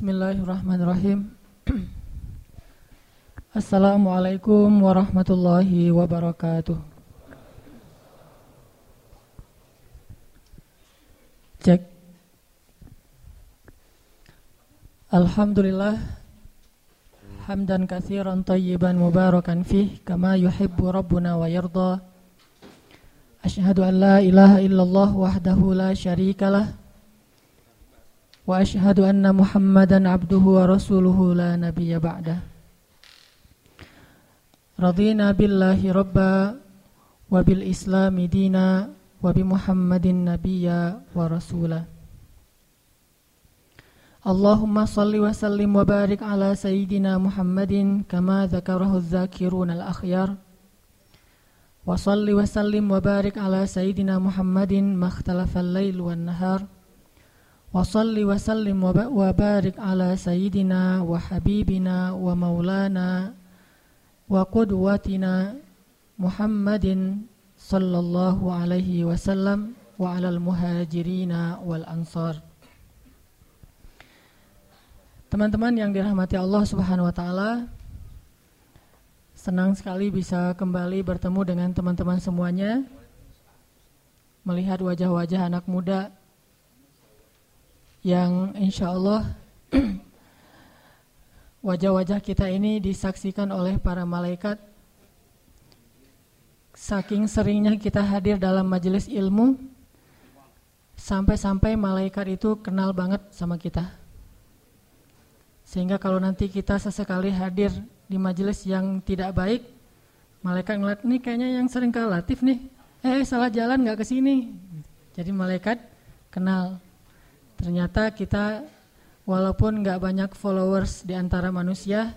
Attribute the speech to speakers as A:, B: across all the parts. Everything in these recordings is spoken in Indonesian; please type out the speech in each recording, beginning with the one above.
A: Bismillahirrahmanirrahim. Assalamualaikum warahmatullahi wabarakatuh. Cek. Alhamdulillah hamdan katsiran tayyiban mubarakan fih kama yuhibbu rabbuna wa yarda. Ashhadu an la ilaha illallah wahdahu la syarikalah وأشهد أن محمدا عبده ورسوله لا نبي بعده. رضينا بالله ربا وبالإسلام دينا وبمحمد نبيا ورسولا اللهم صل وسلم وبارك على سيدنا محمد كما ذكره الذاكرون الأخيار. وصل وسلم وبارك على سيدنا محمد ما اختلف الليل والنهار. وصل وسلم وبارك على سيدنا وحبيبنا ومولانا وقدوتنا محمد صلى الله عليه وسلم وعلى المهاجرين والأنصار Teman-teman yang dirahmati Allah Subhanahu wa taala, senang sekali bisa kembali bertemu dengan teman-teman semuanya. Melihat wajah-wajah anak muda yang insya Allah wajah-wajah kita ini disaksikan oleh para malaikat. Saking seringnya kita hadir dalam majelis ilmu sampai-sampai malaikat itu kenal banget sama kita. Sehingga kalau nanti kita sesekali hadir di majelis yang tidak baik malaikat ngeliat nih kayaknya yang sering ke Latif nih. Eh salah jalan nggak ke sini? Jadi malaikat kenal Ternyata kita walaupun nggak banyak followers di antara manusia,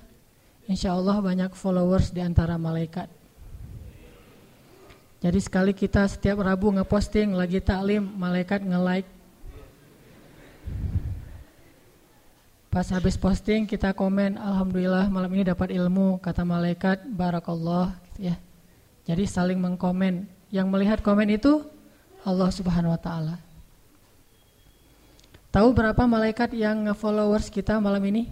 A: insya Allah banyak followers di antara malaikat. Jadi sekali kita setiap Rabu ngeposting lagi taklim, malaikat nge-like. Pas habis posting kita komen, Alhamdulillah malam ini dapat ilmu, kata malaikat, Barakallah. Gitu ya. Jadi saling mengkomen. Yang melihat komen itu Allah Subhanahu Wa Taala. Tahu berapa malaikat yang followers kita malam ini?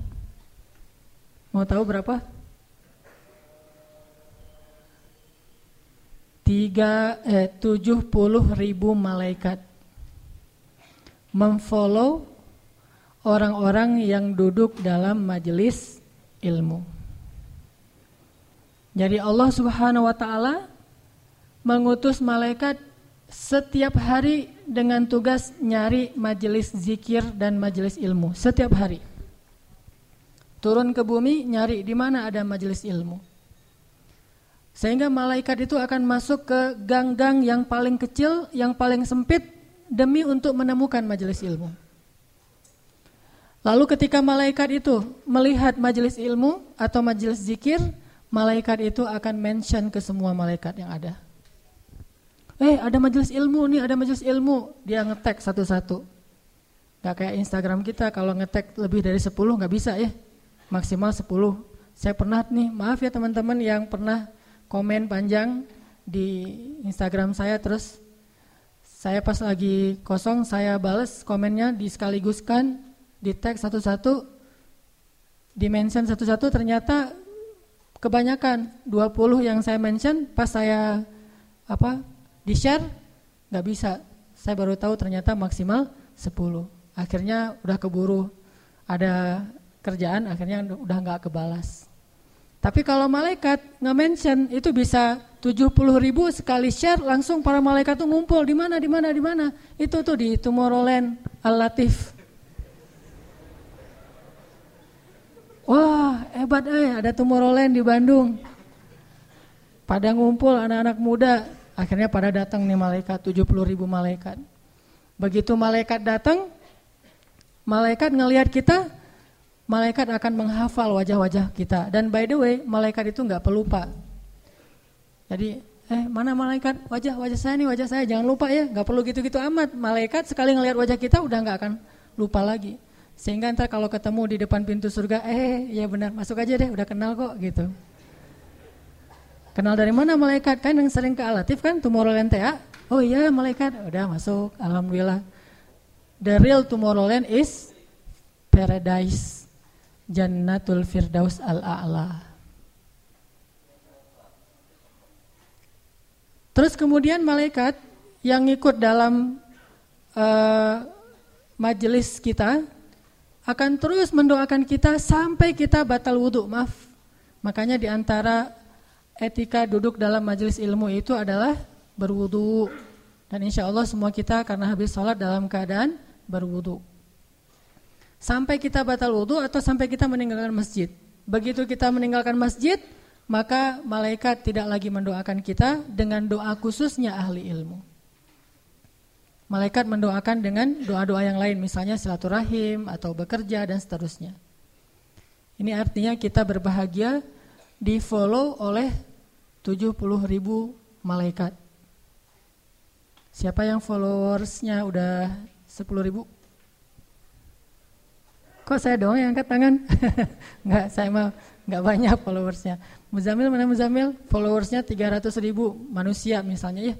A: Mau tahu berapa? Tiga, eh, tujuh puluh ribu malaikat memfollow orang-orang yang duduk dalam majelis ilmu. Jadi Allah Subhanahu wa taala mengutus malaikat setiap hari dengan tugas nyari majelis zikir dan majelis ilmu setiap hari. Turun ke bumi nyari di mana ada majelis ilmu. Sehingga malaikat itu akan masuk ke gang-gang yang paling kecil, yang paling sempit demi untuk menemukan majelis ilmu. Lalu ketika malaikat itu melihat majelis ilmu atau majelis zikir, malaikat itu akan mention ke semua malaikat yang ada eh ada majelis ilmu nih, ada majelis ilmu. Dia ngetek satu-satu. Gak kayak Instagram kita kalau ngetek lebih dari 10 gak bisa ya. Maksimal 10. Saya pernah nih, maaf ya teman-teman yang pernah komen panjang di Instagram saya terus saya pas lagi kosong saya bales komennya di sekaliguskan di tag satu-satu di mention satu-satu ternyata kebanyakan 20 yang saya mention pas saya apa di share nggak bisa. Saya baru tahu ternyata maksimal 10. Akhirnya udah keburu ada kerjaan, akhirnya udah nggak kebalas. Tapi kalau malaikat nge-mention itu bisa 70 ribu sekali share langsung para malaikat tuh ngumpul di mana di mana di mana itu tuh di Tomorrowland Al Latif. Wah hebat eh ada Tomorrowland di Bandung. Pada ngumpul anak-anak muda Akhirnya pada datang nih malaikat 70 ribu malaikat. Begitu malaikat datang, malaikat ngelihat kita, malaikat akan menghafal wajah-wajah kita. Dan by the way, malaikat itu nggak pelupa. Jadi, eh mana malaikat? Wajah wajah saya nih, wajah saya. Jangan lupa ya, nggak perlu gitu-gitu amat. Malaikat sekali ngelihat wajah kita udah nggak akan lupa lagi. Sehingga ntar kalau ketemu di depan pintu surga, eh ya benar masuk aja deh, udah kenal kok gitu. Kenal dari mana malaikat? Kan yang sering ke Alatif kan Tomorrowland TA. Oh iya malaikat, udah masuk. Alhamdulillah. The real Tomorrowland is paradise. Jannatul Firdaus Al-A'la. Terus kemudian malaikat yang ikut dalam uh, majelis kita akan terus mendoakan kita sampai kita batal wudhu. Maaf. Makanya di antara etika duduk dalam majelis ilmu itu adalah berwudhu. Dan insya Allah semua kita karena habis sholat dalam keadaan berwudhu. Sampai kita batal wudhu atau sampai kita meninggalkan masjid. Begitu kita meninggalkan masjid, maka malaikat tidak lagi mendoakan kita dengan doa khususnya ahli ilmu. Malaikat mendoakan dengan doa-doa yang lain, misalnya silaturahim atau bekerja dan seterusnya. Ini artinya kita berbahagia di follow oleh 70 ribu malaikat. Siapa yang followersnya udah 10 ribu? Kok saya doang yang angkat tangan? Enggak, saya mah nggak banyak followersnya. Muzamil mana Muzamil? Followersnya 300 ribu manusia misalnya ya.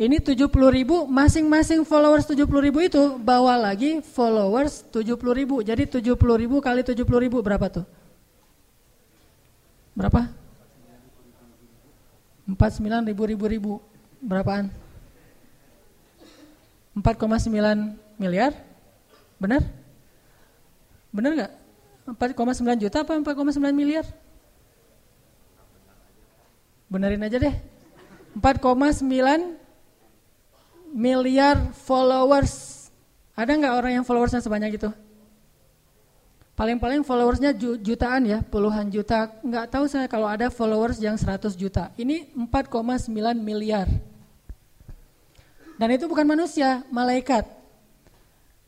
A: Ini 70 ribu, masing-masing followers 70 ribu itu bawa lagi followers 70 ribu. Jadi 70 ribu kali 70 ribu berapa tuh? Berapa? 49 ribu ribu ribu. Berapaan? 4,9 miliar? Benar? Benar nggak? 4,9 juta apa 4,9 miliar? Benerin aja deh. 4,9 miliar followers. Ada nggak orang yang followersnya sebanyak itu? Paling-paling followersnya jutaan ya, puluhan juta. Nggak tahu saya kalau ada followers yang 100 juta. Ini 4,9 miliar. Dan itu bukan manusia, malaikat.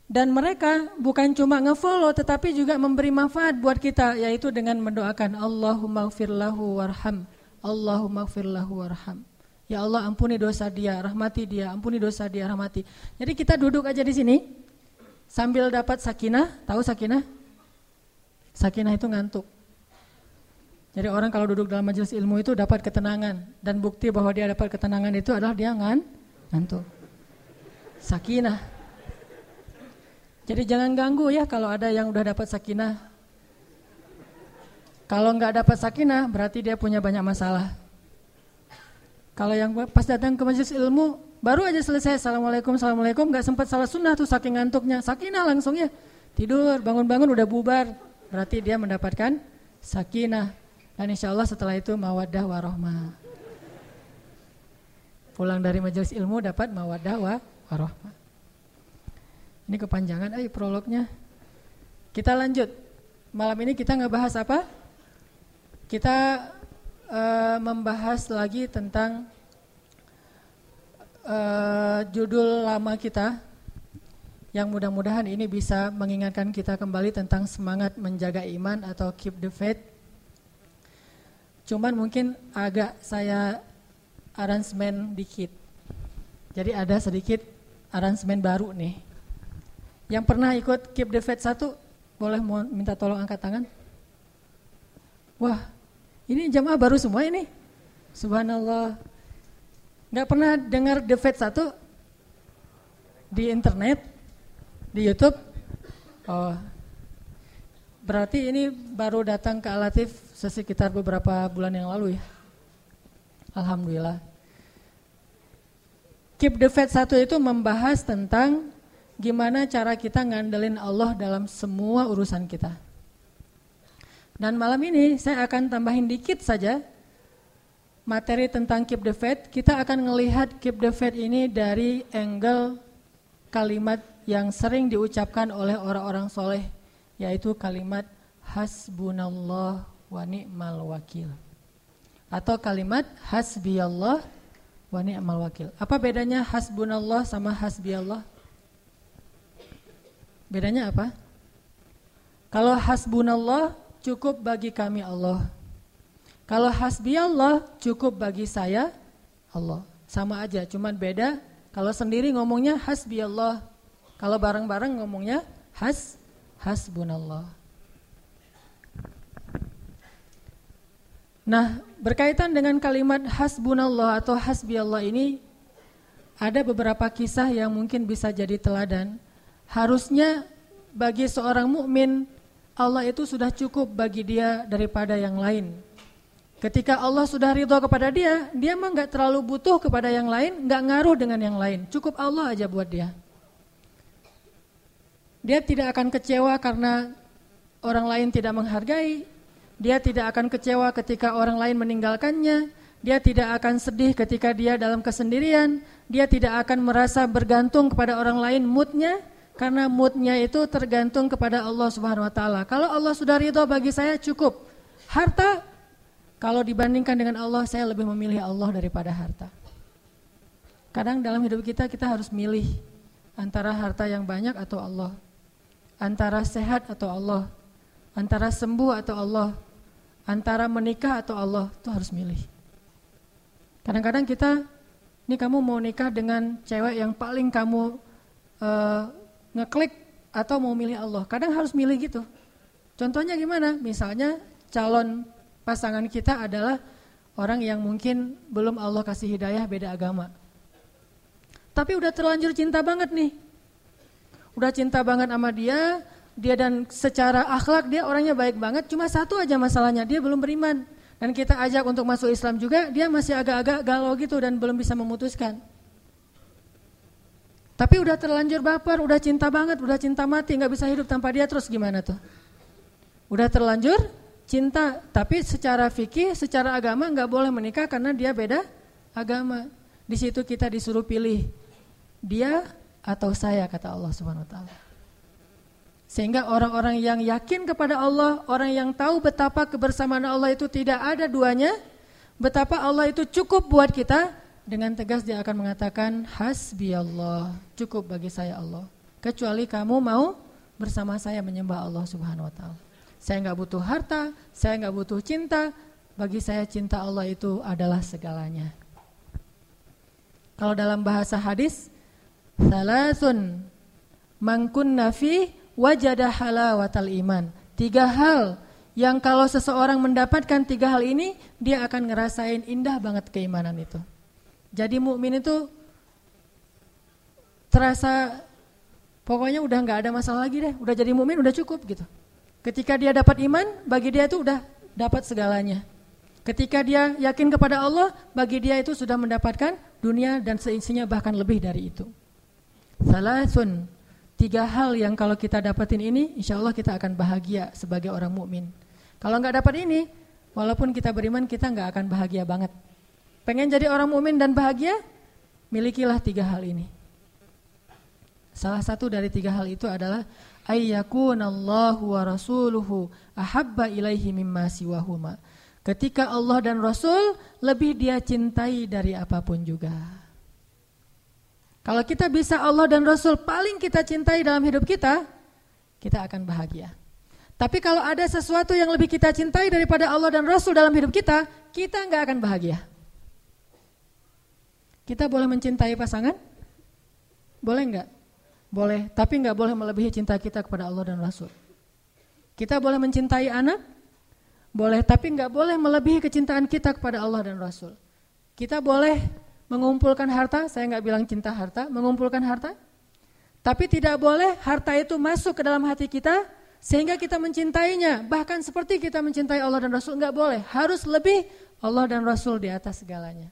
A: Dan mereka bukan cuma ngefollow tetapi juga memberi manfaat buat kita yaitu dengan mendoakan Allahumma gfirlahu warham. Allahumma gfirlahu warham. Ya Allah ampuni dosa dia, rahmati dia, ampuni dosa dia, rahmati. Jadi kita duduk aja di sini sambil dapat sakinah, tahu sakinah? Sakinah itu ngantuk. Jadi orang kalau duduk dalam majelis ilmu itu dapat ketenangan dan bukti bahwa dia dapat ketenangan itu adalah dia ngan ngantuk. Sakinah. Jadi jangan ganggu ya kalau ada yang udah dapat sakinah. Kalau nggak dapat sakinah berarti dia punya banyak masalah. Kalau yang pas datang ke majelis ilmu baru aja selesai assalamualaikum assalamualaikum nggak sempat salah sunnah tuh saking ngantuknya sakinah langsung ya tidur bangun-bangun udah bubar berarti dia mendapatkan sakinah dan insya Allah setelah itu mawadah warohmah pulang dari majelis ilmu dapat mawadah warohmah ini kepanjangan, ayo prolognya. Kita lanjut. Malam ini kita ngebahas apa? Kita uh, membahas lagi tentang uh, judul lama kita yang mudah-mudahan ini bisa mengingatkan kita kembali tentang semangat menjaga iman atau keep the faith. Cuman mungkin agak saya aransemen dikit. Jadi ada sedikit aransemen baru nih. Yang pernah ikut Keep the Faith satu, boleh minta tolong angkat tangan? Wah, ini jamaah baru semua ini. Subhanallah. Gak pernah dengar The Faith satu di internet, di YouTube? Oh, berarti ini baru datang ke Alatif sekitar beberapa bulan yang lalu ya. Alhamdulillah. Keep the Faith satu itu membahas tentang gimana cara kita ngandelin Allah dalam semua urusan kita. Dan malam ini saya akan tambahin dikit saja materi tentang keep the faith. Kita akan melihat keep the faith ini dari angle kalimat yang sering diucapkan oleh orang-orang soleh, yaitu kalimat hasbunallah wa ni'mal wakil. Atau kalimat hasbiyallah wa ni'mal wakil. Apa bedanya hasbunallah sama hasbiyallah? Bedanya apa? Kalau hasbunallah cukup bagi kami Allah. Kalau hasbi Allah cukup bagi saya Allah. Sama aja, cuman beda. Kalau sendiri ngomongnya hasbi Allah. Kalau bareng-bareng ngomongnya has hasbunallah. Nah, berkaitan dengan kalimat hasbunallah atau hasbi Allah ini ada beberapa kisah yang mungkin bisa jadi teladan Harusnya bagi seorang mukmin Allah itu sudah cukup bagi dia daripada yang lain. Ketika Allah sudah ridho kepada dia, dia mah nggak terlalu butuh kepada yang lain, nggak ngaruh dengan yang lain. Cukup Allah aja buat dia. Dia tidak akan kecewa karena orang lain tidak menghargai. Dia tidak akan kecewa ketika orang lain meninggalkannya. Dia tidak akan sedih ketika dia dalam kesendirian. Dia tidak akan merasa bergantung kepada orang lain moodnya karena moodnya itu tergantung kepada Allah Subhanahu Wa Taala. Kalau Allah sudah ridho bagi saya cukup. Harta kalau dibandingkan dengan Allah saya lebih memilih Allah daripada harta. Kadang dalam hidup kita kita harus milih antara harta yang banyak atau Allah, antara sehat atau Allah, antara sembuh atau Allah, antara menikah atau Allah itu harus milih. Kadang-kadang kita, ini kamu mau nikah dengan cewek yang paling kamu uh, ngeklik atau mau milih Allah. Kadang harus milih gitu. Contohnya gimana? Misalnya calon pasangan kita adalah orang yang mungkin belum Allah kasih hidayah beda agama. Tapi udah terlanjur cinta banget nih. Udah cinta banget sama dia, dia dan secara akhlak dia orangnya baik banget, cuma satu aja masalahnya, dia belum beriman. Dan kita ajak untuk masuk Islam juga, dia masih agak-agak galau gitu dan belum bisa memutuskan. Tapi udah terlanjur baper, udah cinta banget, udah cinta mati, nggak bisa hidup tanpa dia terus gimana tuh? Udah terlanjur cinta, tapi secara fikih, secara agama nggak boleh menikah karena dia beda agama. Di situ kita disuruh pilih dia atau saya kata Allah Subhanahu wa taala. Sehingga orang-orang yang yakin kepada Allah, orang yang tahu betapa kebersamaan Allah itu tidak ada duanya, betapa Allah itu cukup buat kita, dengan tegas dia akan mengatakan hasbi Allah, cukup bagi saya Allah. Kecuali kamu mau bersama saya menyembah Allah Subhanahu wa taala. Saya nggak butuh harta, saya nggak butuh cinta, bagi saya cinta Allah itu adalah segalanya. Kalau dalam bahasa hadis, salasun mangkun nafi wajada halawatal iman. Tiga hal yang kalau seseorang mendapatkan tiga hal ini, dia akan ngerasain indah banget keimanan itu. Jadi mukmin itu terasa pokoknya udah nggak ada masalah lagi deh, udah jadi mukmin udah cukup gitu. Ketika dia dapat iman, bagi dia itu udah dapat segalanya. Ketika dia yakin kepada Allah, bagi dia itu sudah mendapatkan dunia dan seisinya bahkan lebih dari itu. Salasun, tiga hal yang kalau kita dapatin ini, insya Allah kita akan bahagia sebagai orang mukmin. Kalau nggak dapat ini, walaupun kita beriman, kita nggak akan bahagia banget. Pengen jadi orang mukmin dan bahagia? Milikilah tiga hal ini. Salah satu dari tiga hal itu adalah ayyakunallahu wa rasuluhu ahabba ilaihi mimma siwahuma. Ketika Allah dan Rasul lebih dia cintai dari apa pun juga. Kalau kita bisa Allah dan Rasul paling kita cintai dalam hidup kita, kita akan bahagia. Tapi kalau ada sesuatu yang lebih kita cintai daripada Allah dan Rasul dalam hidup kita, kita nggak akan bahagia. Kita boleh mencintai pasangan? Boleh enggak? Boleh, tapi enggak boleh melebihi cinta kita kepada Allah dan Rasul. Kita boleh mencintai anak? Boleh, tapi enggak boleh melebihi kecintaan kita kepada Allah dan Rasul. Kita boleh mengumpulkan harta, saya enggak bilang cinta harta, mengumpulkan harta. Tapi tidak boleh harta itu masuk ke dalam hati kita sehingga kita mencintainya. Bahkan seperti kita mencintai Allah dan Rasul, enggak boleh. Harus lebih Allah dan Rasul di atas segalanya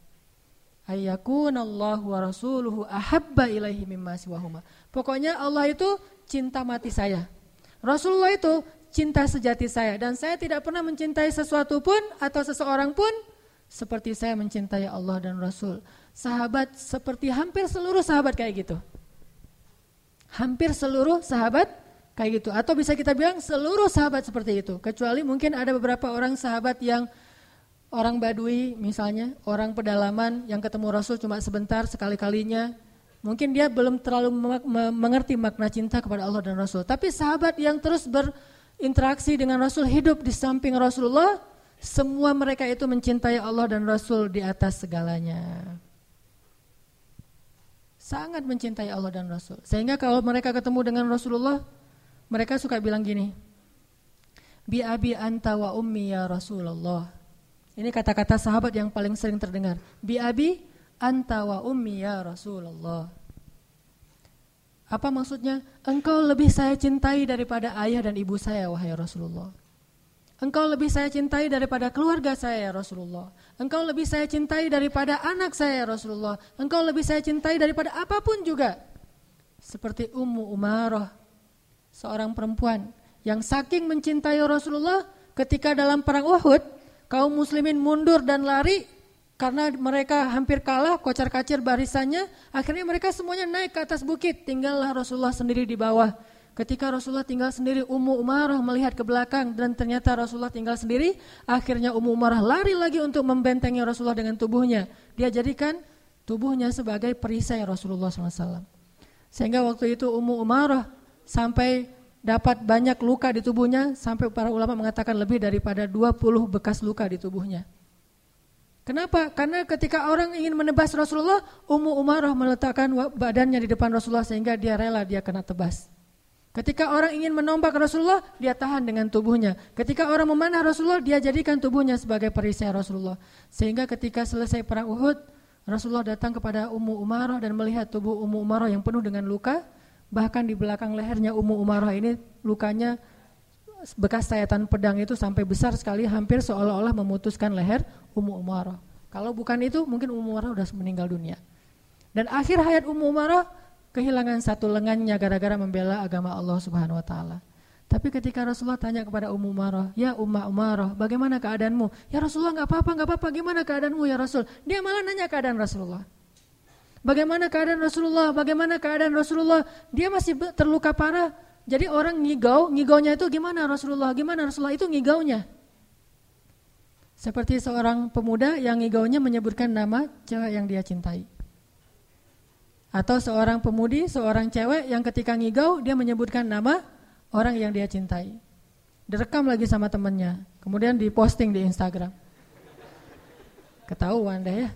A: ayyakunallahu wa rasuluhu ahabba ilaihi mimma siwahuma. Pokoknya Allah itu cinta mati saya. Rasulullah itu cinta sejati saya dan saya tidak pernah mencintai sesuatu pun atau seseorang pun seperti saya mencintai Allah dan Rasul. Sahabat seperti hampir seluruh sahabat kayak gitu. Hampir seluruh sahabat kayak gitu atau bisa kita bilang seluruh sahabat seperti itu. Kecuali mungkin ada beberapa orang sahabat yang orang Badui misalnya, orang pedalaman yang ketemu Rasul cuma sebentar sekali-kalinya, mungkin dia belum terlalu mengerti makna cinta kepada Allah dan Rasul. Tapi sahabat yang terus berinteraksi dengan Rasul, hidup di samping Rasulullah, semua mereka itu mencintai Allah dan Rasul di atas segalanya. Sangat mencintai Allah dan Rasul. Sehingga kalau mereka ketemu dengan Rasulullah, mereka suka bilang gini, Bi abi anta wa ummi ya Rasulullah. Ini kata-kata sahabat yang paling sering terdengar. Bi abi anta wa ummi ya Rasulullah. Apa maksudnya? Engkau lebih saya cintai daripada ayah dan ibu saya, wahai Rasulullah. Engkau lebih saya cintai daripada keluarga saya, ya Rasulullah. Engkau lebih saya cintai daripada anak saya, ya Rasulullah. Engkau lebih saya cintai daripada apa pun juga. Seperti Ummu Umarah, seorang perempuan yang saking mencintai Rasulullah ketika dalam perang Uhud, kaum muslimin mundur dan lari karena mereka hampir kalah, kocar-kacir barisannya, akhirnya mereka semuanya naik ke atas bukit, tinggallah Rasulullah sendiri di bawah. Ketika Rasulullah tinggal sendiri, Ummu Umarah melihat ke belakang dan ternyata Rasulullah tinggal sendiri, akhirnya Ummu Umarah lari lagi untuk membentengi Rasulullah dengan tubuhnya. Dia jadikan tubuhnya sebagai perisai Rasulullah SAW. Sehingga waktu itu Ummu Umarah sampai dapat banyak luka di tubuhnya, sampai para ulama mengatakan lebih daripada 20 bekas luka di tubuhnya. Kenapa? Karena ketika orang ingin menebas Rasulullah, Ummu Umarah meletakkan badannya di depan Rasulullah sehingga dia rela dia kena tebas. Ketika orang ingin menombak Rasulullah, dia tahan dengan tubuhnya. Ketika orang memanah Rasulullah, dia jadikan tubuhnya sebagai perisai Rasulullah. Sehingga ketika selesai perang Uhud, Rasulullah datang kepada Ummu Umarah dan melihat tubuh Ummu Umarah yang penuh dengan luka. Bahkan di belakang lehernya Ummu Umarah ini lukanya bekas sayatan pedang itu sampai besar sekali hampir seolah-olah memutuskan leher Ummu Umarah. Kalau bukan itu mungkin Ummu Umarah sudah meninggal dunia. Dan akhir hayat Ummu Umarah kehilangan satu lengannya gara-gara membela agama Allah Subhanahu wa taala. Tapi ketika Rasulullah tanya kepada Ummu Umarah, "Ya Umma Umarah, bagaimana keadaanmu?" "Ya Rasulullah, nggak apa-apa, nggak apa-apa. Gimana keadaanmu ya Rasul?" Dia malah nanya keadaan Rasulullah. Bagaimana keadaan Rasulullah? Bagaimana keadaan Rasulullah? Dia masih terluka parah. Jadi orang ngigau, ngigaunya itu gimana Rasulullah? Gimana Rasulullah itu ngigaunya? Seperti seorang pemuda yang ngigaunya menyebutkan nama cewek yang dia cintai. Atau seorang pemudi, seorang cewek yang ketika ngigau dia menyebutkan nama orang yang dia cintai. Direkam lagi sama temennya, kemudian diposting di Instagram. Ketahuan deh ya.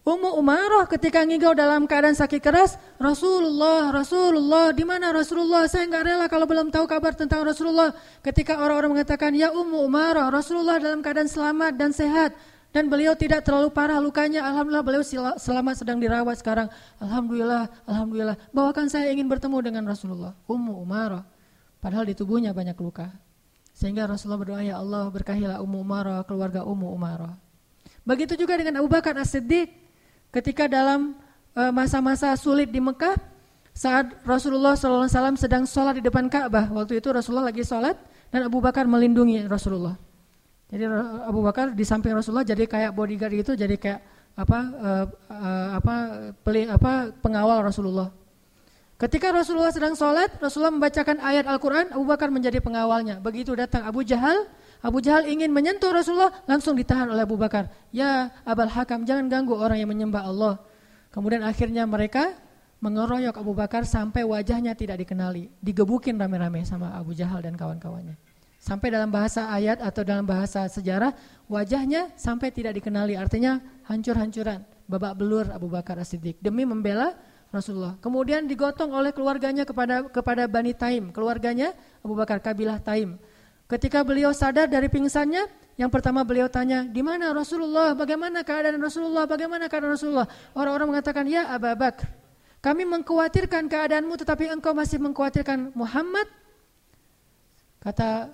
A: Ummu Umarah ketika ngigau dalam keadaan sakit keras, Rasulullah, Rasulullah, di mana Rasulullah? Saya nggak rela kalau belum tahu kabar tentang Rasulullah. Ketika orang-orang mengatakan, ya Ummu Umarah, Rasulullah dalam keadaan selamat dan sehat. Dan beliau tidak terlalu parah lukanya, Alhamdulillah beliau selamat sedang dirawat sekarang. Alhamdulillah, Alhamdulillah. Bawakan saya ingin bertemu dengan Rasulullah. Ummu Umarah. Padahal di tubuhnya banyak luka. Sehingga Rasulullah berdoa, ya Allah berkahilah Ummu Umarah, keluarga Ummu Umarah. Begitu juga dengan Abu Bakar As-Siddiq ketika dalam eh, masa-masa sulit di Mekah saat Rasulullah SAW sedang sholat di depan Ka'bah waktu itu Rasulullah lagi sholat dan Abu Bakar melindungi Rasulullah jadi Abu Bakar di samping Rasulullah jadi kayak bodyguard itu jadi kayak apa uh, uh, apa peli, apa pengawal Rasulullah ketika Rasulullah sedang sholat Rasulullah membacakan ayat Al-Quran Abu Bakar menjadi pengawalnya begitu datang Abu Jahal Abu Jahal ingin menyentuh Rasulullah, langsung ditahan oleh Abu Bakar. Ya Abul Hakam, jangan ganggu orang yang menyembah Allah. Kemudian akhirnya mereka mengeroyok Abu Bakar sampai wajahnya tidak dikenali. Digebukin rame-rame sama Abu Jahal dan kawan-kawannya. Sampai dalam bahasa ayat atau dalam bahasa sejarah, wajahnya sampai tidak dikenali. Artinya hancur-hancuran, babak belur Abu Bakar As-Siddiq. Demi membela Rasulullah. Kemudian digotong oleh keluarganya kepada kepada Bani Taim. Keluarganya Abu Bakar kabilah Taim. Ketika beliau sadar dari pingsannya, yang pertama beliau tanya, di mana Rasulullah? Bagaimana keadaan Rasulullah? Bagaimana keadaan Rasulullah? Orang-orang mengatakan, ya Abu Bakar, kami mengkhawatirkan keadaanmu tetapi engkau masih mengkhawatirkan Muhammad. Kata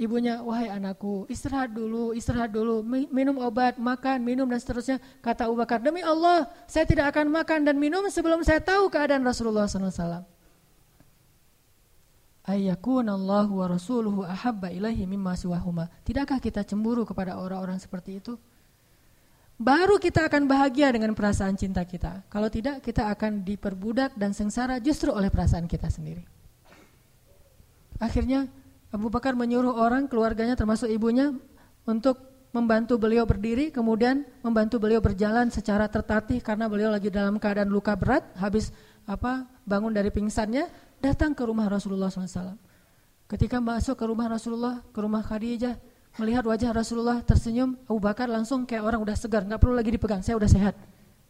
A: ibunya, wahai anakku, istirahat dulu, istirahat dulu, minum obat, makan, minum dan seterusnya. Kata Abu Bakar, demi Allah, saya tidak akan makan dan minum sebelum saya tahu keadaan Rasulullah SAW ayyakunallahu wa rasuluhu ahabba ilaihi mimma siwahuma. Tidakkah kita cemburu kepada orang-orang seperti itu? Baru kita akan bahagia dengan perasaan cinta kita. Kalau tidak, kita akan diperbudak dan sengsara justru oleh perasaan kita sendiri. Akhirnya Abu Bakar menyuruh orang keluarganya termasuk ibunya untuk membantu beliau berdiri, kemudian membantu beliau berjalan secara tertatih karena beliau lagi dalam keadaan luka berat, habis apa bangun dari pingsannya, datang ke rumah Rasulullah SAW. Ketika masuk ke rumah Rasulullah, ke rumah Khadijah, melihat wajah Rasulullah tersenyum, Abu Bakar langsung kayak orang udah segar, nggak perlu lagi dipegang, saya udah sehat.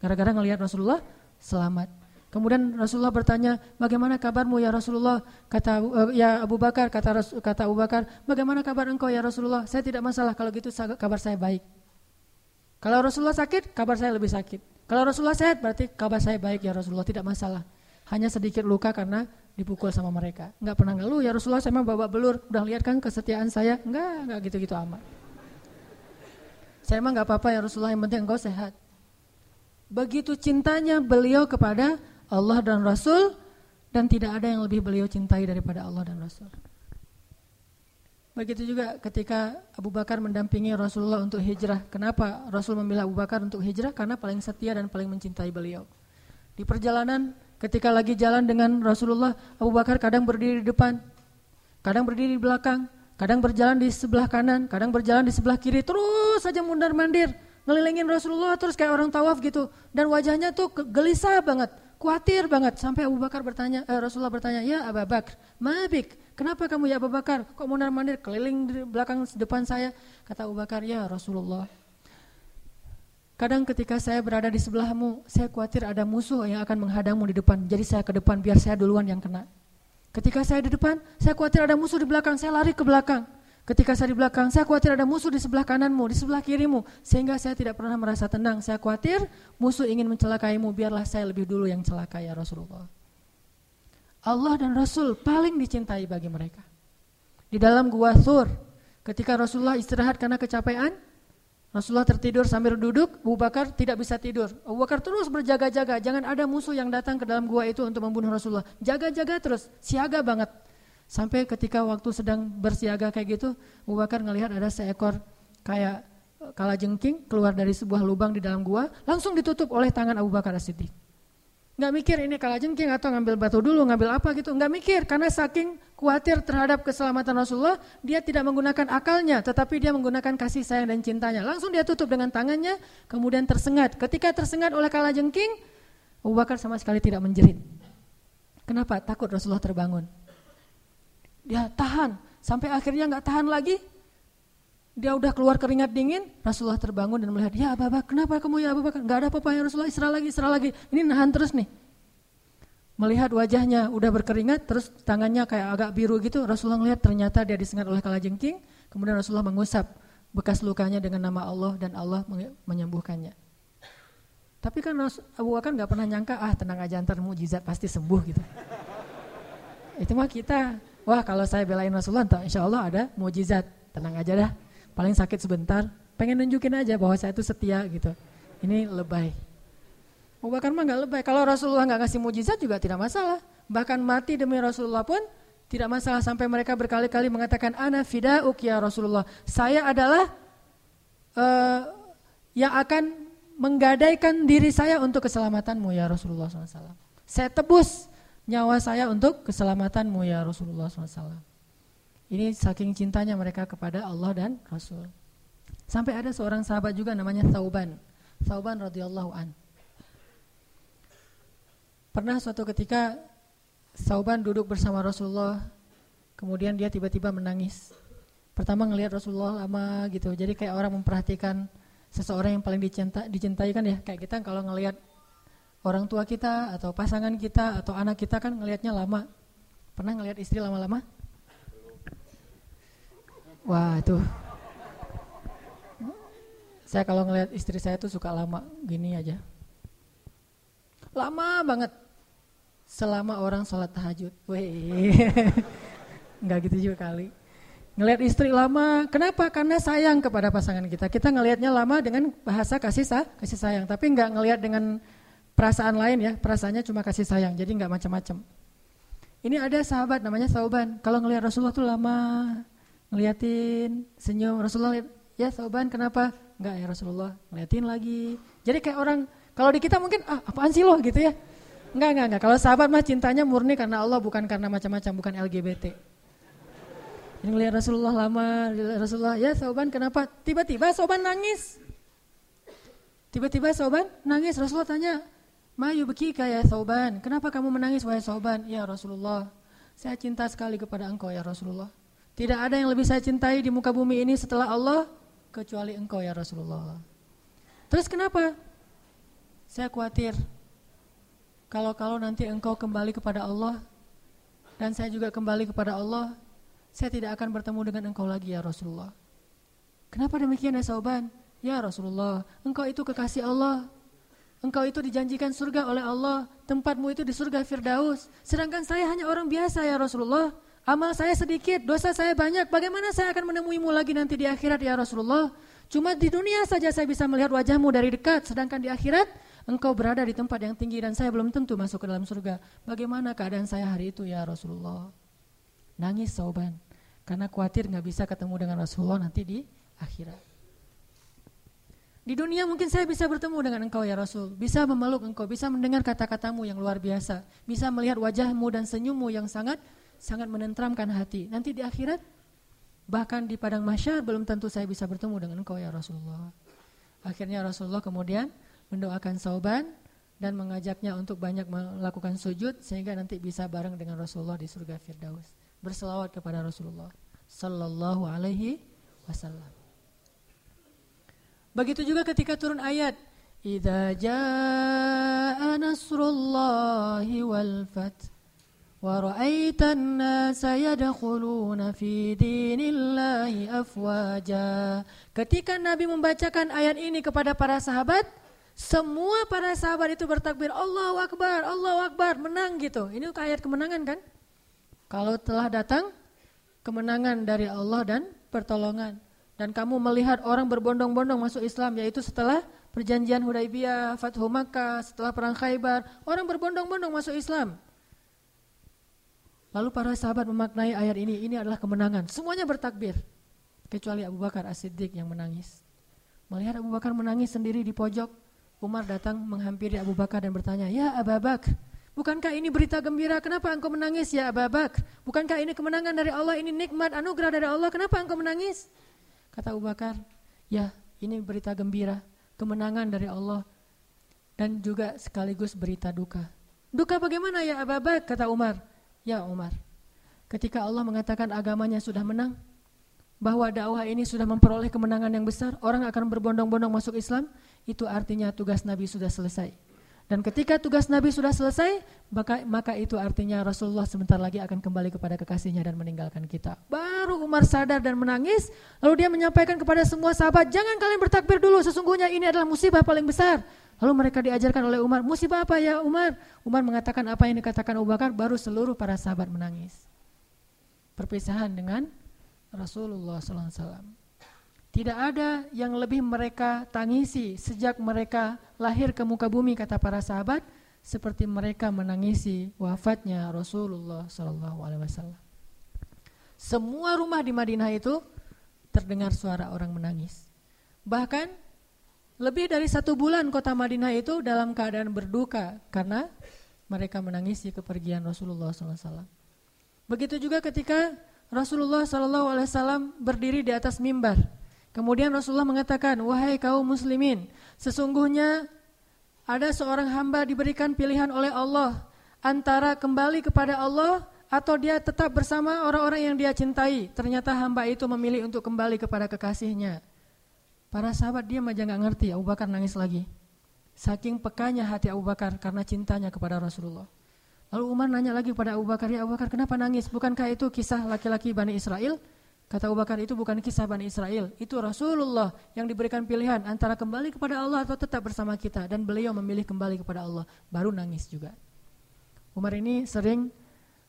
A: Gara-gara ngelihat Rasulullah selamat. Kemudian Rasulullah bertanya, bagaimana kabarmu ya Rasulullah? Kata uh, ya Abu Bakar, kata kata Abu Bakar, bagaimana kabar engkau ya Rasulullah? Saya tidak masalah kalau gitu kabar saya baik. Kalau Rasulullah sakit, kabar saya lebih sakit. Kalau Rasulullah sehat berarti kabar saya baik ya Rasulullah, tidak masalah. hanya sedikit luka karena dipukul sama mereka. Enggak pernah ngeluh, ya Rasulullah saya mah babak belur, udah lihat kan kesetiaan saya? Enggak, enggak gitu-gitu amat. Saya mah enggak apa-apa ya Rasulullah, yang penting engkau sehat. Begitu cintanya beliau kepada Allah dan Rasul, dan tidak ada yang lebih beliau cintai daripada Allah dan Rasul. Begitu juga ketika Abu Bakar mendampingi Rasulullah untuk hijrah. Kenapa Rasul memilih Abu Bakar untuk hijrah? Karena paling setia dan paling mencintai beliau. Di perjalanan ketika lagi jalan dengan Rasulullah, Abu Bakar kadang berdiri di depan, kadang berdiri di belakang, kadang berjalan di sebelah kanan, kadang berjalan di sebelah kiri, terus saja mundar-mandir, ngelilingin Rasulullah terus kayak orang tawaf gitu. Dan wajahnya tuh gelisah banget, khawatir banget. Sampai Abu Bakar bertanya, eh, Rasulullah bertanya, ya Abu Bakar, mabik, Kenapa kamu ya Abu Bakar? Kok mondar-mandir keliling di belakang depan saya? Kata Abu Bakar, ya Rasulullah. Kadang ketika saya berada di sebelahmu, saya khawatir ada musuh yang akan menghadangmu di depan. Jadi saya ke depan biar saya duluan yang kena. Ketika saya di depan, saya khawatir ada musuh di belakang, saya lari ke belakang. Ketika saya di belakang, saya khawatir ada musuh di sebelah kananmu, di sebelah kirimu. Sehingga saya tidak pernah merasa tenang. Saya khawatir musuh ingin mencelakaimu, biarlah saya lebih dulu yang celaka ya Rasulullah. Allah dan Rasul paling dicintai bagi mereka. Di dalam gua Thur, ketika Rasulullah istirahat karena kecapean, Rasulullah tertidur sambil duduk, Abu Bakar tidak bisa tidur. Abu Bakar terus berjaga-jaga, jangan ada musuh yang datang ke dalam gua itu untuk membunuh Rasulullah. Jaga-jaga terus, siaga banget. Sampai ketika waktu sedang bersiaga kayak gitu, Abu Bakar ngelihat ada seekor kayak kala jengking keluar dari sebuah lubang di dalam gua, langsung ditutup oleh tangan Abu Bakar As-Siddiq. Nggak mikir ini kalajengking atau ngambil batu dulu, ngambil apa gitu. Nggak mikir karena saking khawatir terhadap keselamatan Rasulullah, dia tidak menggunakan akalnya, tetapi dia menggunakan kasih sayang dan cintanya. Langsung dia tutup dengan tangannya, kemudian tersengat. Ketika tersengat oleh kalajengking, Abu Bakar sama sekali tidak menjerit. Kenapa? Takut Rasulullah terbangun. Dia tahan, sampai akhirnya nggak tahan lagi, dia udah keluar keringat dingin, Rasulullah terbangun dan melihat, ya Abu Bakar, kenapa kamu ya Abu Bakar? Gak ada apa-apa ya Rasulullah, istirahat lagi, istirahat lagi. Ini nahan terus nih. Melihat wajahnya udah berkeringat, terus tangannya kayak agak biru gitu, Rasulullah melihat ternyata dia disengat oleh kalajengking, kemudian Rasulullah mengusap bekas lukanya dengan nama Allah dan Allah menyembuhkannya. Tapi kan Abu Bakar nggak pernah nyangka, ah tenang aja ntar mujizat pasti sembuh gitu. Itu mah kita, wah kalau saya belain Rasulullah, insya Allah ada mujizat, tenang aja dah paling sakit sebentar, pengen nunjukin aja bahwa saya itu setia gitu. Ini lebay. Mau bahkan mah nggak lebay. Kalau Rasulullah nggak ngasih mujizat juga tidak masalah. Bahkan mati demi Rasulullah pun tidak masalah sampai mereka berkali-kali mengatakan ana fida'uk ya Rasulullah. Saya adalah uh, yang akan menggadaikan diri saya untuk keselamatanmu ya Rasulullah SAW. Saya tebus nyawa saya untuk keselamatanmu ya Rasulullah SAW. Ini saking cintanya mereka kepada Allah dan Rasul. Sampai ada seorang sahabat juga namanya Thauban. Thauban radhiyallahu an. Pernah suatu ketika Thauban duduk bersama Rasulullah, kemudian dia tiba-tiba menangis. Pertama ngelihat Rasulullah lama gitu, jadi kayak orang memperhatikan seseorang yang paling dicinta, dicintai kan ya, kayak kita kalau ngelihat orang tua kita atau pasangan kita atau anak kita kan ngelihatnya lama. Pernah ngelihat istri lama-lama? Wah itu. Saya kalau ngelihat istri saya tuh suka lama Gini aja. Lama banget. Selama orang sholat tahajud. Wih Enggak gitu juga kali. Ngelihat istri lama Kenapa? Karena sayang kepada pasangan kita. Kita ngelihatnya lama dengan bahasa kasih, sah, kasih sayang. Tapi enggak ngelihat dengan perasaan lain ya Perasaannya cuma kasih sayang Jadi enggak macam-macam. Ini ada sahabat namanya Sauban. Kalau ngelihat Rasulullah tuh lama ngeliatin senyum Rasulullah ya Sauban kenapa? Enggak ya Rasulullah ngeliatin lagi. Jadi kayak orang kalau di kita mungkin ah apaan sih lo? gitu ya. Enggak enggak enggak kalau sahabat mah cintanya murni karena Allah bukan karena macam-macam bukan LGBT ini ngeliat Rasulullah lama Rasulullah ya Sauban kenapa? Tiba-tiba Sauban nangis. Tiba-tiba Sauban nangis. Rasulullah tanya Mayu beki kayak Sauban kenapa kamu menangis wahai Sauban ya Rasulullah saya cinta sekali kepada engkau ya Rasulullah tidak ada yang lebih saya cintai di muka bumi ini setelah Allah kecuali engkau ya Rasulullah. Terus kenapa? Saya khawatir kalau-kalau nanti engkau kembali kepada Allah dan saya juga kembali kepada Allah, saya tidak akan bertemu dengan engkau lagi ya Rasulullah. Kenapa demikian ya Sauban? Ya Rasulullah, engkau itu kekasih Allah. Engkau itu dijanjikan surga oleh Allah, tempatmu itu di surga Firdaus. Sedangkan saya hanya orang biasa ya Rasulullah. Amal saya sedikit, dosa saya banyak. Bagaimana saya akan menemuimu lagi nanti di akhirat ya Rasulullah? Cuma di dunia saja saya bisa melihat wajahmu dari dekat, sedangkan di akhirat engkau berada di tempat yang tinggi dan saya belum tentu masuk ke dalam surga. Bagaimana keadaan saya hari itu ya Rasulullah? Nangis sauban, karena khawatir nggak bisa ketemu dengan Rasulullah nanti di akhirat. Di dunia mungkin saya bisa bertemu dengan engkau ya Rasul, bisa memeluk engkau, bisa mendengar kata-katamu yang luar biasa, bisa melihat wajahmu dan senyummu yang sangat sangat menentramkan hati. Nanti di akhirat, bahkan di padang masyar belum tentu saya bisa bertemu dengan engkau ya Rasulullah. Akhirnya Rasulullah kemudian mendoakan Sauban dan mengajaknya untuk banyak melakukan sujud sehingga nanti bisa bareng dengan Rasulullah di surga Firdaus. Berselawat kepada Rasulullah sallallahu alaihi wasallam. Begitu juga ketika turun ayat Idza jaa nasrullahi wal fath wa yadkhuluna fi dinillahi afwaja. Ketika Nabi membacakan ayat ini kepada para sahabat, semua para sahabat itu bertakbir Allahu Akbar, Allahu Akbar, menang gitu. Ini ayat kemenangan kan? Kalau telah datang kemenangan dari Allah dan pertolongan dan kamu melihat orang berbondong-bondong masuk Islam yaitu setelah perjanjian Hudaibiyah, Fathu Makkah, setelah perang Khaybar, orang berbondong-bondong masuk Islam. Lalu para sahabat memaknai ayat ini, ini adalah kemenangan. Semuanya bertakbir. Kecuali Abu Bakar As-Siddiq yang menangis. Melihat Abu Bakar menangis sendiri di pojok, Umar datang menghampiri Abu Bakar dan bertanya, "Ya Abu Bakar, bukankah ini berita gembira? Kenapa engkau menangis ya Abu Bakar? Bukankah ini kemenangan dari Allah, ini nikmat anugerah dari Allah? Kenapa engkau menangis?" Kata Abu Bakar, ya ini berita gembira, kemenangan dari Allah dan juga sekaligus berita duka. Duka bagaimana ya Abu Bakar? Kata Umar. Ya Umar, ketika Allah mengatakan agamanya sudah menang, bahwa dakwah ini sudah memperoleh kemenangan yang besar, orang akan berbondong-bondong masuk Islam, itu artinya tugas Nabi sudah selesai. Dan ketika tugas Nabi sudah selesai, maka, maka itu artinya Rasulullah sebentar lagi akan kembali kepada kekasihnya dan meninggalkan kita. Baru Umar sadar dan menangis, lalu dia menyampaikan kepada semua sahabat, jangan kalian bertakbir dulu, sesungguhnya ini adalah musibah paling besar. Lalu mereka diajarkan oleh Umar, musibah apa ya Umar? Umar mengatakan apa yang dikatakan Abu Bakar, baru seluruh para sahabat menangis. Perpisahan dengan Rasulullah SAW. Tidak ada yang lebih mereka tangisi sejak mereka lahir ke muka bumi kata para sahabat seperti mereka menangisi wafatnya Rasulullah Sallallahu Alaihi Wasallam. Semua rumah di Madinah itu terdengar suara orang menangis. Bahkan lebih dari satu bulan kota Madinah itu dalam keadaan berduka karena mereka menangisi kepergian Rasulullah SAW. Begitu juga ketika Rasulullah SAW berdiri di atas mimbar Kemudian Rasulullah mengatakan, "Wahai kaum muslimin, sesungguhnya ada seorang hamba diberikan pilihan oleh Allah antara kembali kepada Allah atau dia tetap bersama orang-orang yang dia cintai. Ternyata hamba itu memilih untuk kembali kepada kekasihnya." Para sahabat dia aja nggak ngerti, Abu Bakar nangis lagi. Saking pekanya hati Abu Bakar karena cintanya kepada Rasulullah. Lalu Umar nanya lagi kepada Abu Bakar, "Ya Abu Bakar, kenapa nangis? Bukankah itu kisah laki-laki Bani Israel?" Kata Abu Bakar itu bukan kisah Bani Israel, itu Rasulullah yang diberikan pilihan antara kembali kepada Allah atau tetap bersama kita. Dan beliau memilih kembali kepada Allah, baru nangis juga. Umar ini sering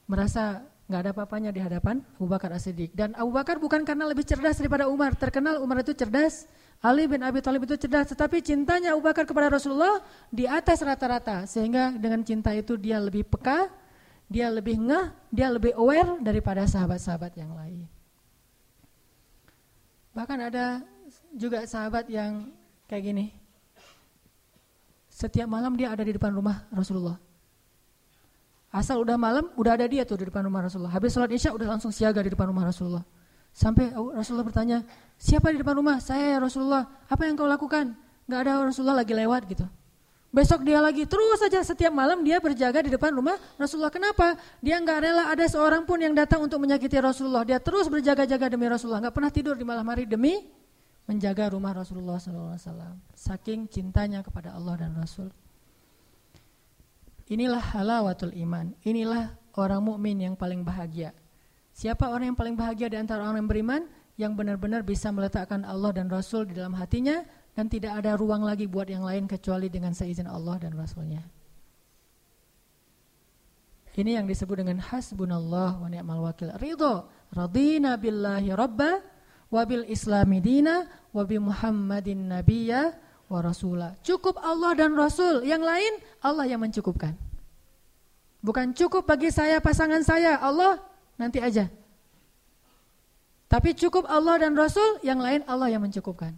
A: merasa nggak ada apa-apanya di hadapan Abu Bakar As-Siddiq. Dan Abu Bakar bukan karena lebih cerdas daripada Umar, terkenal Umar itu cerdas, Ali bin Abi Thalib itu cerdas, tetapi cintanya Abu Bakar kepada Rasulullah di atas rata-rata. Sehingga dengan cinta itu dia lebih peka, dia lebih ngeh, dia lebih aware daripada sahabat-sahabat yang lain. Bahkan ada juga sahabat yang kayak gini. Setiap malam dia ada di depan rumah Rasulullah. Asal udah malam, udah ada dia tuh di depan rumah Rasulullah. Habis sholat isya udah langsung siaga di depan rumah Rasulullah. Sampai Rasulullah bertanya, siapa di depan rumah? Saya ya Rasulullah. Apa yang kau lakukan? Gak ada Rasulullah lagi lewat gitu. Besok dia lagi terus saja setiap malam dia berjaga di depan rumah Rasulullah. Kenapa? Dia nggak rela ada seorang pun yang datang untuk menyakiti Rasulullah. Dia terus berjaga-jaga demi Rasulullah. Nggak pernah tidur di malam hari demi menjaga rumah Rasulullah SAW. Saking cintanya kepada Allah dan Rasul. Inilah halawatul iman. Inilah orang mukmin yang paling bahagia. Siapa orang yang paling bahagia di antara orang yang beriman? Yang benar-benar bisa meletakkan Allah dan Rasul di dalam hatinya dan tidak ada ruang lagi buat yang lain kecuali dengan seizin Allah dan Rasulnya. Ini yang disebut dengan hasbunallah wa ni'mal wakil. Ridho, radina billahi rabba wa bil islami dina wa bi muhammadin nabiyya wa rasula. Cukup Allah dan Rasul, yang lain Allah yang mencukupkan. Bukan cukup bagi saya pasangan saya, Allah nanti aja. Tapi cukup Allah dan Rasul, yang lain Allah yang mencukupkan.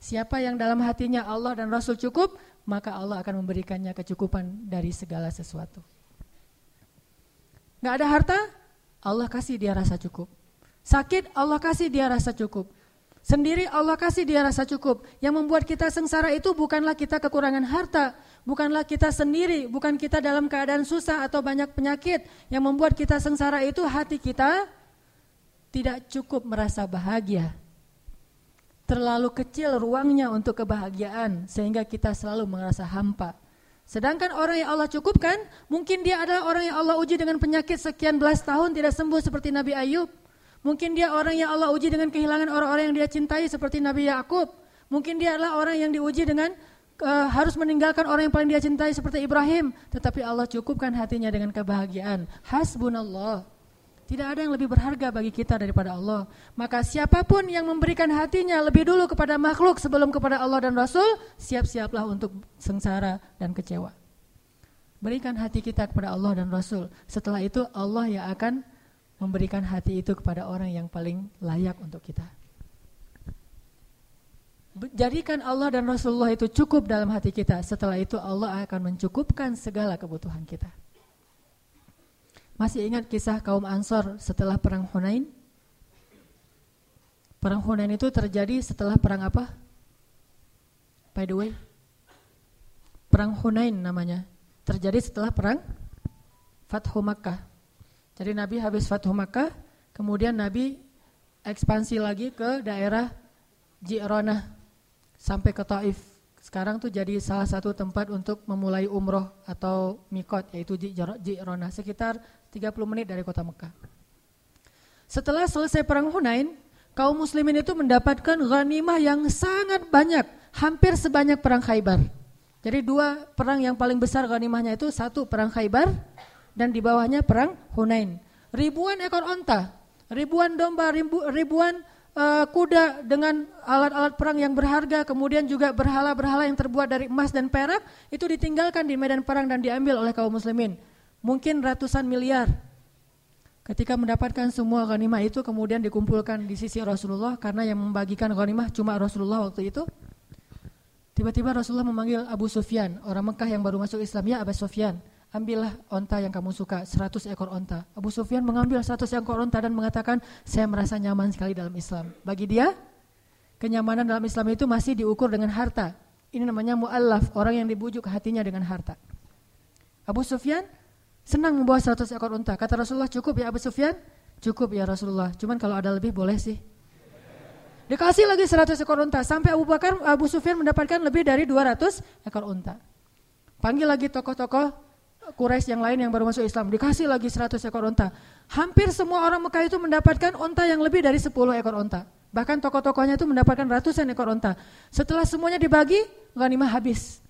A: Siapa yang dalam hatinya Allah dan Rasul cukup, maka Allah akan memberikannya kecukupan dari segala sesuatu. Gak ada harta, Allah kasih dia rasa cukup. Sakit, Allah kasih dia rasa cukup. Sendiri Allah kasih dia rasa cukup. Yang membuat kita sengsara itu bukanlah kita kekurangan harta, bukanlah kita sendiri, bukan kita dalam keadaan susah atau banyak penyakit. Yang membuat kita sengsara itu hati kita tidak cukup merasa bahagia terlalu kecil ruangnya untuk kebahagiaan sehingga kita selalu merasa hampa. Sedangkan orang yang Allah cukupkan, mungkin dia adalah orang yang Allah uji dengan penyakit sekian belas tahun tidak sembuh seperti Nabi Ayub. Mungkin dia orang yang Allah uji dengan kehilangan orang-orang yang dia cintai seperti Nabi Yakub. Mungkin dia adalah orang yang diuji dengan uh, harus meninggalkan orang yang paling dia cintai seperti Ibrahim. Tetapi Allah cukupkan hatinya dengan kebahagiaan. Hasbunallah. Tidak ada yang lebih berharga bagi kita daripada Allah. Maka siapa pun yang memberikan hatinya lebih dulu kepada makhluk sebelum kepada Allah dan Rasul, siap-siaplah untuk sengsara dan kecewa. Berikan hati kita kepada Allah dan Rasul. Setelah itu Allah yang akan memberikan hati itu kepada orang yang paling layak untuk kita. Jadikan Allah dan Rasulullah itu cukup dalam hati kita. Setelah itu Allah akan mencukupkan segala kebutuhan kita. Masih ingat kisah kaum Ansor setelah perang Hunain? Perang Hunain itu terjadi setelah perang apa? By the way, perang Hunain namanya. Terjadi setelah perang Fathu Makkah. Jadi Nabi habis Fathu Makkah, kemudian Nabi ekspansi lagi ke daerah Ji'ronah sampai ke Taif. Sekarang tuh jadi salah satu tempat untuk memulai umroh atau mikot yaitu Ji'ronah sekitar 30 menit dari kota Mekah. Setelah selesai perang Hunain, kaum muslimin itu mendapatkan ghanimah yang sangat banyak, hampir sebanyak perang Khaybar. Jadi dua perang yang paling besar ghanimahnya itu satu perang Khaybar dan di bawahnya perang Hunain. Ribuan ekor onta, ribuan domba, ribu, ribuan uh, kuda dengan alat-alat perang yang berharga, kemudian juga berhala-berhala yang terbuat dari emas dan perak itu ditinggalkan di medan perang dan diambil oleh kaum muslimin mungkin ratusan miliar. Ketika mendapatkan semua ghanimah itu kemudian dikumpulkan di sisi Rasulullah karena yang membagikan ghanimah cuma Rasulullah waktu itu. Tiba-tiba Rasulullah memanggil Abu Sufyan, orang Mekah yang baru masuk Islam, ya Abu Sufyan, ambillah onta yang kamu suka, 100 ekor onta. Abu Sufyan mengambil 100 ekor onta dan mengatakan, saya merasa nyaman sekali dalam Islam. Bagi dia, kenyamanan dalam Islam itu masih diukur dengan harta. Ini namanya mu'allaf, orang yang dibujuk hatinya dengan harta. Abu Sufyan Senang membawa 100 ekor unta. Kata Rasulullah, cukup ya Abu Sufyan? Cukup ya Rasulullah. Cuman kalau ada lebih boleh sih. Dikasih lagi 100 ekor unta. Sampai Abu Bakar, Abu Sufyan mendapatkan lebih dari 200 ekor unta. Panggil lagi tokoh-tokoh Quraisy yang lain yang baru masuk Islam. Dikasih lagi 100 ekor unta. Hampir semua orang Mekah itu mendapatkan unta yang lebih dari 10 ekor unta. Bahkan tokoh-tokohnya itu mendapatkan ratusan ekor unta. Setelah semuanya dibagi, ghanimah habis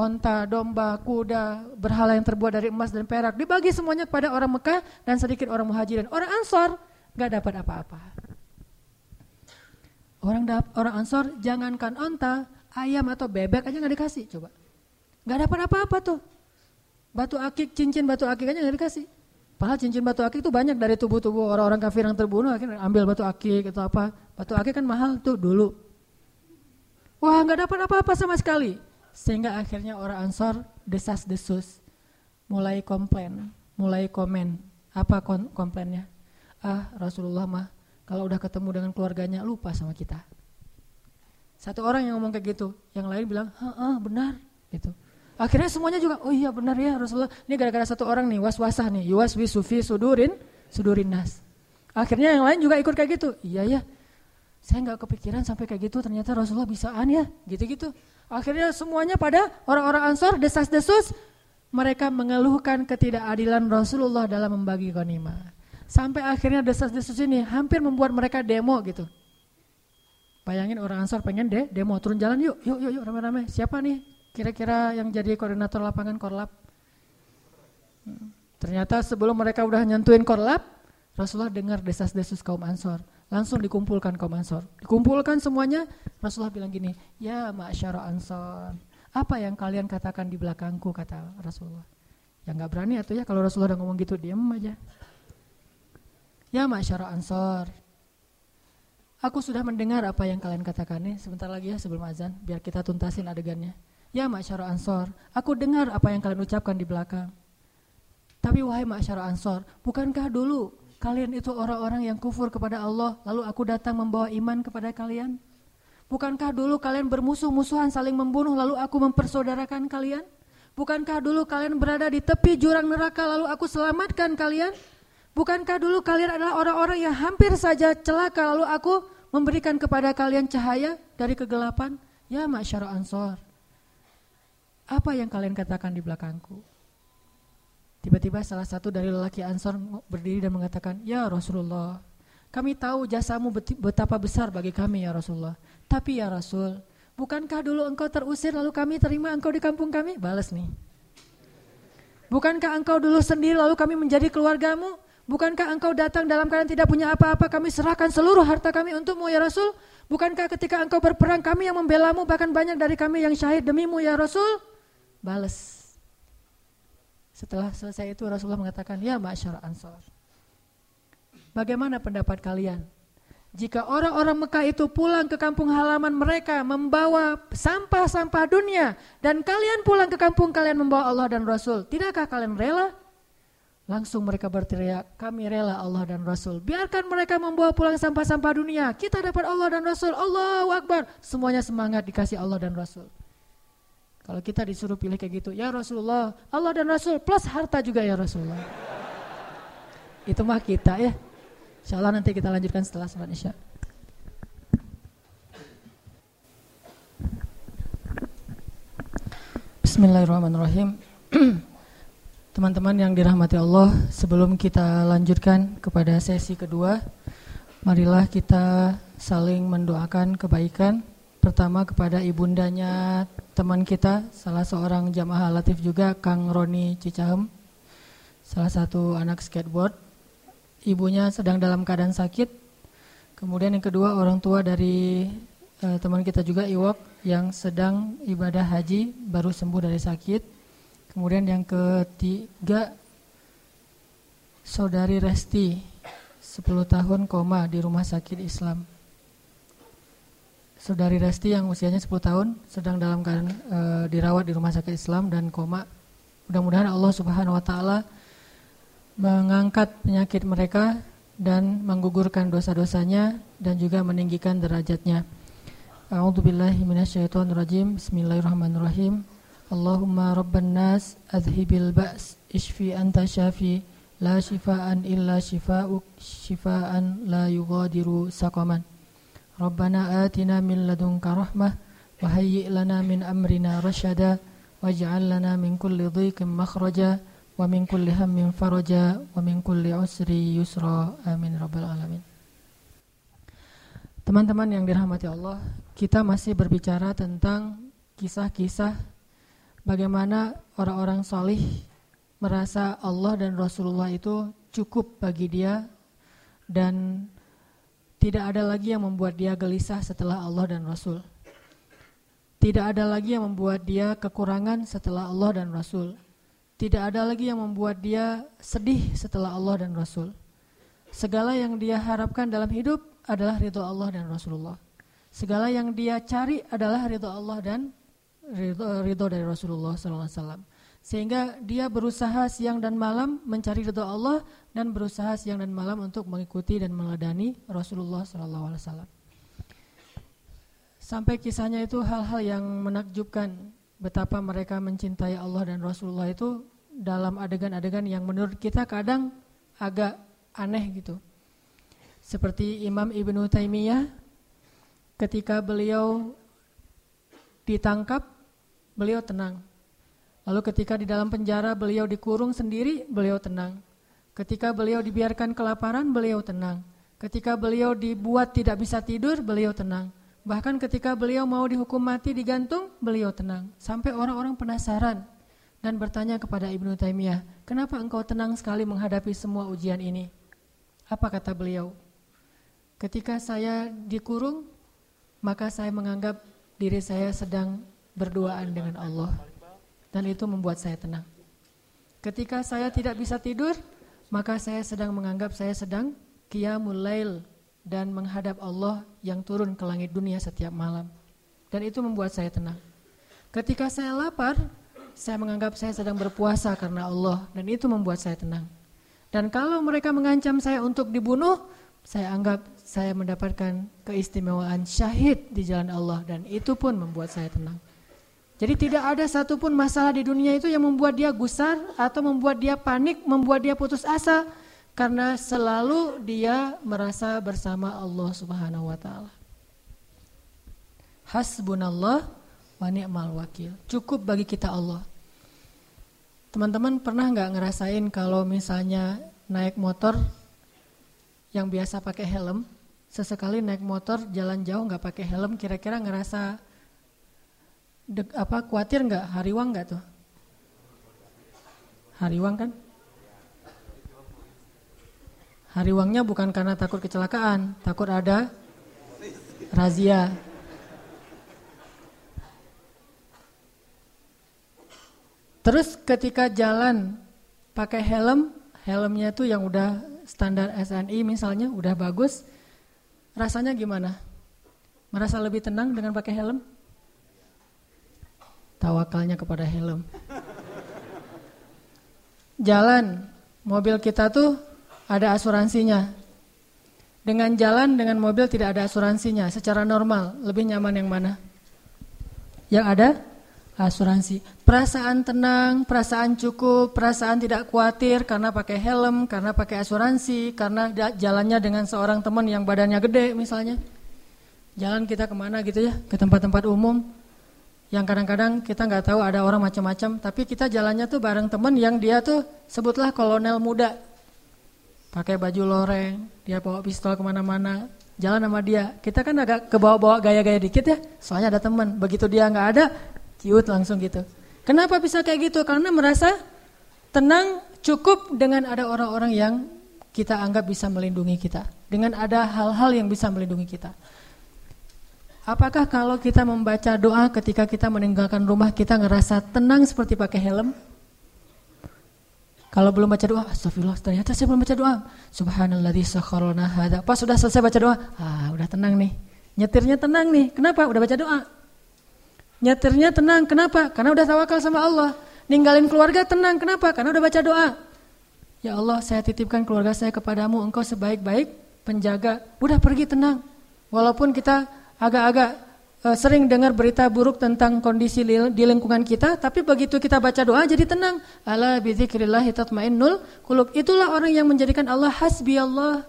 A: onta, domba, kuda, berhala yang terbuat dari emas dan perak dibagi semuanya kepada orang Mekah dan sedikit orang muhajirin. Orang Ansor gak dapat apa-apa. Orang dap, orang Ansor jangankan onta, ayam atau bebek aja nggak dikasih coba. Gak dapat apa-apa tuh. Batu akik, cincin batu akik aja nggak dikasih. Padahal cincin batu akik itu banyak dari tubuh-tubuh orang-orang kafir yang terbunuh akhirnya ambil batu akik atau apa. Batu akik kan mahal tuh dulu. Wah nggak dapat apa-apa sama sekali. Sehingga akhirnya orang Ansor desas-desus, mulai komplain, mulai komen. Apa komplainnya? Ah Rasulullah mah kalau udah ketemu dengan keluarganya lupa sama kita. Satu orang yang ngomong kayak gitu, yang lain bilang, ah benar, gitu. Akhirnya semuanya juga, oh iya benar ya Rasulullah. Ini gara-gara satu orang nih, was-wasah nih, yuwas wisufi sudurin, sudurin nas. Akhirnya yang lain juga ikut kayak gitu, iya ya. Saya nggak kepikiran sampai kayak gitu, ternyata Rasulullah bisaan ya, gitu-gitu. Akhirnya semuanya pada orang-orang Ansor desas-desus mereka mengeluhkan ketidakadilan Rasulullah dalam membagi ghanimah. Sampai akhirnya desas-desus ini hampir membuat mereka demo gitu. Bayangin orang Ansor pengen deh demo turun jalan yuk, yuk, yuk, yuk rame-rame. Siapa nih kira-kira yang jadi koordinator lapangan korlap? Hmm. Ternyata sebelum mereka udah nyentuhin korlap, Rasulullah dengar desas-desus kaum Ansor. Langsung dikumpulkan kaum Ansor. Dikumpulkan semuanya, Rasulullah bilang gini, ya ma'asyara Ansor, apa yang kalian katakan di belakangku, kata Rasulullah. Ya nggak berani atau ya kalau Rasulullah udah ngomong gitu, diam aja. Ya ma'asyara Ansor, Aku sudah mendengar apa yang kalian katakan nih sebentar lagi ya sebelum azan biar kita tuntasin adegannya. Ya masyarakat Ansor, aku dengar apa yang kalian ucapkan di belakang. Tapi wahai masyarakat Ansor, bukankah dulu kalian itu orang-orang yang kufur kepada Allah lalu aku datang membawa iman kepada kalian? Bukankah dulu kalian bermusuh-musuhan saling membunuh lalu aku mempersaudarakan kalian? Bukankah dulu kalian berada di tepi jurang neraka lalu aku selamatkan kalian? Bukankah dulu kalian adalah orang-orang yang hampir saja celaka lalu aku memberikan kepada kalian cahaya dari kegelapan? Ya masyarakat ansor. Apa yang kalian katakan di belakangku? Tiba-tiba salah satu dari lelaki ansor berdiri dan mengatakan, Ya Rasulullah, kami tahu jasamu betapa besar bagi kami ya Rasulullah. Tapi ya Rasul, bukankah dulu engkau terusir lalu kami terima engkau di kampung kami? Balas nih. Bukankah engkau dulu sendiri lalu kami menjadi keluargamu? Bukankah engkau datang dalam keadaan tidak punya apa-apa, kami serahkan seluruh harta kami untukmu ya Rasul? Bukankah ketika engkau berperang kami yang membelamu, bahkan banyak dari kami yang syahid demimu ya Rasul? Bales. Setelah selesai itu Rasulullah mengatakan, ya masyarakat ansar. Bagaimana pendapat kalian? Jika orang-orang Mekah itu pulang ke kampung halaman mereka membawa sampah-sampah dunia dan kalian pulang ke kampung kalian membawa Allah dan Rasul, tidakkah kalian rela? Langsung mereka berteriak, kami rela Allah dan Rasul. Biarkan mereka membawa pulang sampah-sampah dunia. Kita dapat Allah dan Rasul. Allahu Akbar. Semuanya semangat dikasih Allah dan Rasul. Kalau kita disuruh pilih kayak gitu, ya Rasulullah, Allah dan Rasul plus harta juga ya Rasulullah. Itu mah kita ya. Insya Allah nanti kita lanjutkan setelah sholat isya. Bismillahirrahmanirrahim. Teman-teman yang dirahmati Allah, sebelum kita lanjutkan kepada sesi kedua, marilah kita saling mendoakan kebaikan. Pertama kepada ibundanya teman kita, salah seorang jamaah latif juga, Kang Roni Cicahem, salah satu anak skateboard. Ibunya sedang dalam keadaan sakit. Kemudian yang kedua orang tua dari eh, teman kita juga Iwok yang sedang ibadah haji baru sembuh dari sakit. Kemudian yang ketiga Saudari Resti 10 tahun koma di rumah sakit Islam Saudari Resti yang usianya 10 tahun sedang dalam keadaan e, dirawat di rumah sakit Islam dan koma Mudah-mudahan Allah subhanahu wa ta'ala mengangkat penyakit mereka dan menggugurkan dosa-dosanya dan juga meninggikan derajatnya. A'udzubillahi minasyaitonirrajim. Bismillahirrahmanirrahim. Allahumma rabban nas adhibil ba's ishfi anta syafi la shifaan illa shifa'uk shifaan la yughadiru saqaman Rabbana atina min ladunka rahmah wa lana min amrina rasyada waj'al lana min kulli dhiqin makhraja wa min kulli hammin faraja wa min kulli usri yusra amin rabbal alamin Teman-teman yang dirahmati Allah, kita masih berbicara tentang kisah-kisah bagaimana orang-orang solih merasa Allah dan Rasulullah itu cukup bagi dia dan tidak ada lagi yang membuat dia gelisah setelah Allah dan Rasul. Tidak ada lagi yang membuat dia kekurangan setelah Allah dan Rasul. Tidak ada lagi yang membuat dia sedih setelah Allah dan Rasul. Segala yang dia harapkan dalam hidup adalah ridho Allah dan Rasulullah. Segala yang dia cari adalah ridho Allah dan ridho, dari Rasulullah SAW. Sehingga dia berusaha siang dan malam mencari ridho Allah dan berusaha siang dan malam untuk mengikuti dan meladani Rasulullah SAW. Sampai kisahnya itu hal-hal yang menakjubkan betapa mereka mencintai Allah dan Rasulullah itu dalam adegan-adegan yang menurut kita kadang agak aneh gitu. Seperti Imam Ibnu Taimiyah ketika beliau ditangkap beliau tenang. Lalu ketika di dalam penjara beliau dikurung sendiri, beliau tenang. Ketika beliau dibiarkan kelaparan, beliau tenang. Ketika beliau dibuat tidak bisa tidur, beliau tenang. Bahkan ketika beliau mau dihukum mati digantung, beliau tenang. Sampai orang-orang penasaran dan bertanya kepada Ibnu Taimiyah, "Kenapa engkau tenang sekali menghadapi semua ujian ini?" Apa kata beliau? Ketika saya dikurung, maka saya menganggap diri saya sedang berduaan dengan Allah. Dan itu membuat saya tenang. Ketika saya tidak bisa tidur, maka saya sedang menganggap saya sedang qiyamul lail dan menghadap Allah yang turun ke langit dunia setiap malam. Dan itu membuat saya tenang. Ketika saya lapar, saya menganggap saya sedang berpuasa karena Allah dan itu membuat saya tenang. Dan kalau mereka mengancam saya untuk dibunuh, saya anggap saya mendapatkan keistimewaan syahid di jalan Allah dan itu pun membuat saya tenang. Jadi tidak ada satupun masalah di dunia itu yang membuat dia gusar atau membuat dia panik, membuat dia putus asa karena selalu dia merasa bersama Allah Subhanahu wa taala. Hasbunallah wa ni'mal wakil. Cukup bagi kita Allah. Teman-teman pernah nggak ngerasain kalau misalnya naik motor yang biasa pakai helm, sesekali naik motor jalan jauh nggak pakai helm, kira-kira ngerasa de, apa khawatir nggak hariwang nggak tuh? Hariwang kan? Hari uangnya bukan karena takut kecelakaan, takut ada razia. Terus ketika jalan pakai helm, helmnya itu yang udah standar SNI misalnya, udah bagus, rasanya gimana? Merasa lebih tenang dengan pakai helm? Tawakalnya kepada helm. Jalan, mobil kita tuh ada asuransinya. Dengan jalan dengan mobil tidak ada asuransinya secara normal, lebih nyaman yang mana? Yang ada asuransi. Perasaan tenang, perasaan cukup, perasaan tidak khawatir karena pakai helm, karena pakai asuransi, karena jalannya dengan seorang teman yang badannya gede misalnya. Jalan kita ke mana gitu ya, ke tempat-tempat umum yang kadang-kadang kita nggak tahu ada orang macam-macam, tapi kita jalannya tuh bareng teman yang dia tuh sebutlah kolonel muda, pakai baju loreng, dia bawa pistol ke mana-mana, jalan sama dia. Kita kan agak kebawa-bawa gaya-gaya dikit ya, soalnya ada teman. Begitu dia nggak ada, ciut langsung gitu. Kenapa bisa kayak gitu? Karena merasa tenang cukup dengan ada orang-orang yang kita anggap bisa melindungi kita. Dengan ada hal-hal yang bisa melindungi kita. Apakah kalau kita membaca doa ketika kita meninggalkan rumah kita ngerasa tenang seperti pakai helm? Kalau belum baca doa, astagfirullah, ternyata saya belum baca doa. Subhanalladzi sakharana hada. Pas sudah selesai baca doa, ah udah tenang nih. Nyetirnya tenang nih. Kenapa? Udah baca doa. Nyetirnya tenang. Kenapa? Karena udah tawakal sama Allah. Ninggalin keluarga tenang. Kenapa? Karena udah baca doa. Ya Allah, saya titipkan keluarga saya kepadamu. Engkau sebaik-baik penjaga. Udah pergi tenang. Walaupun kita agak-agak Eh, sering dengar berita buruk tentang kondisi di lingkungan kita, tapi begitu kita baca doa jadi tenang. Ala bidzikrillah tatmainnul qulub. Itulah orang yang menjadikan Allah hasbi Allah.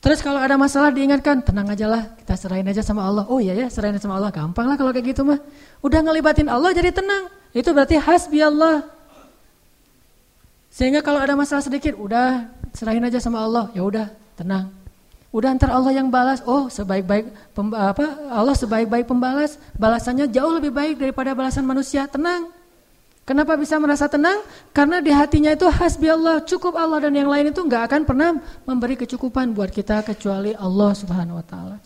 A: Terus kalau ada masalah diingatkan, tenang aja lah, kita serahin aja sama Allah. Oh iya ya, serahin sama Allah, gampang lah kalau kayak gitu mah. Udah ngelibatin Allah jadi tenang. Itu berarti hasbi Allah. Sehingga kalau ada masalah sedikit, udah serahin aja sama Allah, ya udah, tenang. Udah antar Allah yang balas. Oh, sebaik-baik apa? Allah sebaik-baik pembalas, balasannya jauh lebih baik daripada balasan manusia. Tenang. Kenapa bisa merasa tenang? Karena di hatinya itu hasbi Allah, cukup Allah dan yang lain itu nggak akan pernah memberi kecukupan buat kita kecuali Allah Subhanahu wa taala.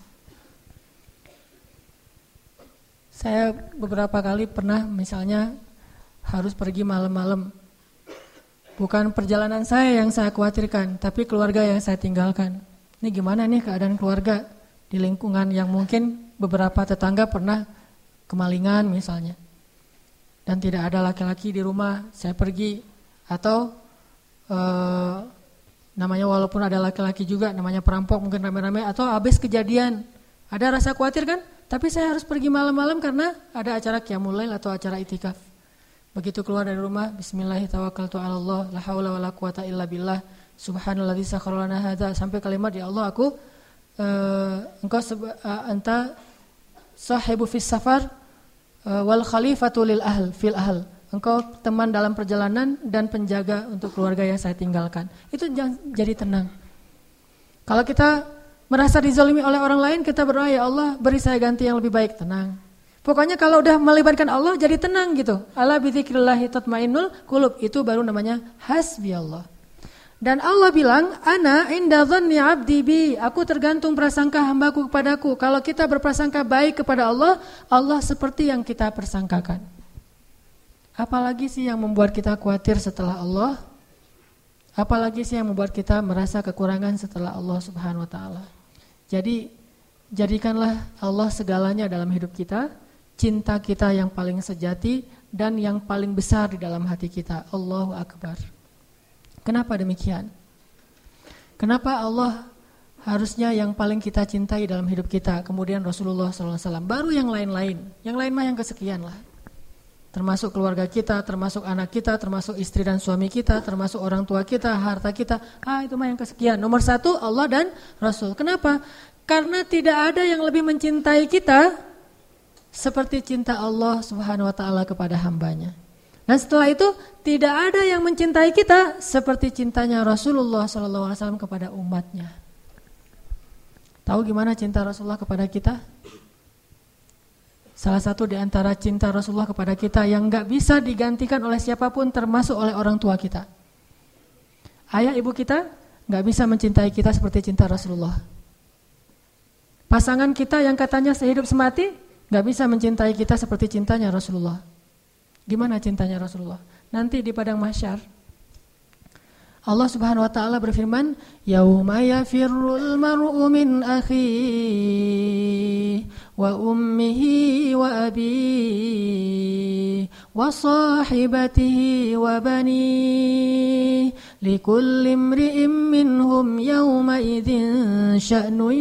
A: Saya beberapa kali pernah misalnya harus pergi malam-malam. Bukan perjalanan saya yang saya khawatirkan, tapi keluarga yang saya tinggalkan. Ini gimana nih keadaan keluarga di lingkungan yang mungkin beberapa tetangga pernah kemalingan misalnya. Dan tidak ada laki-laki di rumah, saya pergi atau eh, namanya walaupun ada laki-laki juga namanya perampok mungkin rame-rame atau habis kejadian. Ada rasa khawatir kan? Tapi saya harus pergi malam-malam karena ada acara qiyamul atau acara itikaf. Begitu keluar dari rumah, bismillahirrahmanirrahim, la haula wala quwata illa billah subhanalladzi sakharana hadza sampai kalimat ya Allah aku uh, engkau uh, anta sahibu fis safar uh, wal khalifatu lil ahl fil ahl engkau teman dalam perjalanan dan penjaga untuk keluarga yang saya tinggalkan itu jadi tenang kalau kita merasa dizalimi oleh orang lain, kita berdoa, ya Allah beri saya ganti yang lebih baik, tenang. Pokoknya kalau udah melibatkan Allah jadi tenang gitu. Allah bidzikrillahi tatmainnul qulub. Itu baru namanya hasbi Allah. Dan Allah bilang, "Ana inda dhanni 'abdi bi." Aku tergantung prasangka hambaku kepadaku. Kalau kita berprasangka baik kepada Allah, Allah seperti yang kita persangkakan. Apalagi sih yang membuat kita khawatir setelah Allah? Apalagi sih yang membuat kita merasa kekurangan setelah Allah Subhanahu wa taala? Jadi jadikanlah Allah segalanya dalam hidup kita cinta kita yang paling sejati dan yang paling besar di dalam hati kita. Allahu Akbar. Kenapa demikian? Kenapa Allah harusnya yang paling kita cintai dalam hidup kita, kemudian Rasulullah SAW, baru yang lain-lain. Yang lain mah yang kesekian lah. Termasuk keluarga kita, termasuk anak kita, termasuk istri dan suami kita, termasuk orang tua kita, harta kita. Ah itu mah yang kesekian. Nomor satu Allah dan Rasul. Kenapa? Karena tidak ada yang lebih mencintai kita seperti cinta Allah Subhanahu wa taala kepada hambanya. Dan setelah itu tidak ada yang mencintai kita seperti cintanya Rasulullah wasallam kepada umatnya. Tahu gimana cinta Rasulullah kepada kita? Salah satu di antara cinta Rasulullah kepada kita yang nggak bisa digantikan oleh siapa pun termasuk oleh orang tua kita. Ayah ibu kita nggak bisa mencintai kita seperti cinta Rasulullah. Pasangan kita yang katanya sehidup semati Gak bisa mencintai kita seperti cintanya Rasulullah. Gimana cintanya Rasulullah? Nanti di padang mahsyar Allah Subhanahu wa taala berfirman, "Yauma yafirrul mar'u min akhihi wa ummihi wa abihi wa sahibatihi wa bani likulli imri'in minhum yawma idzin sya'nun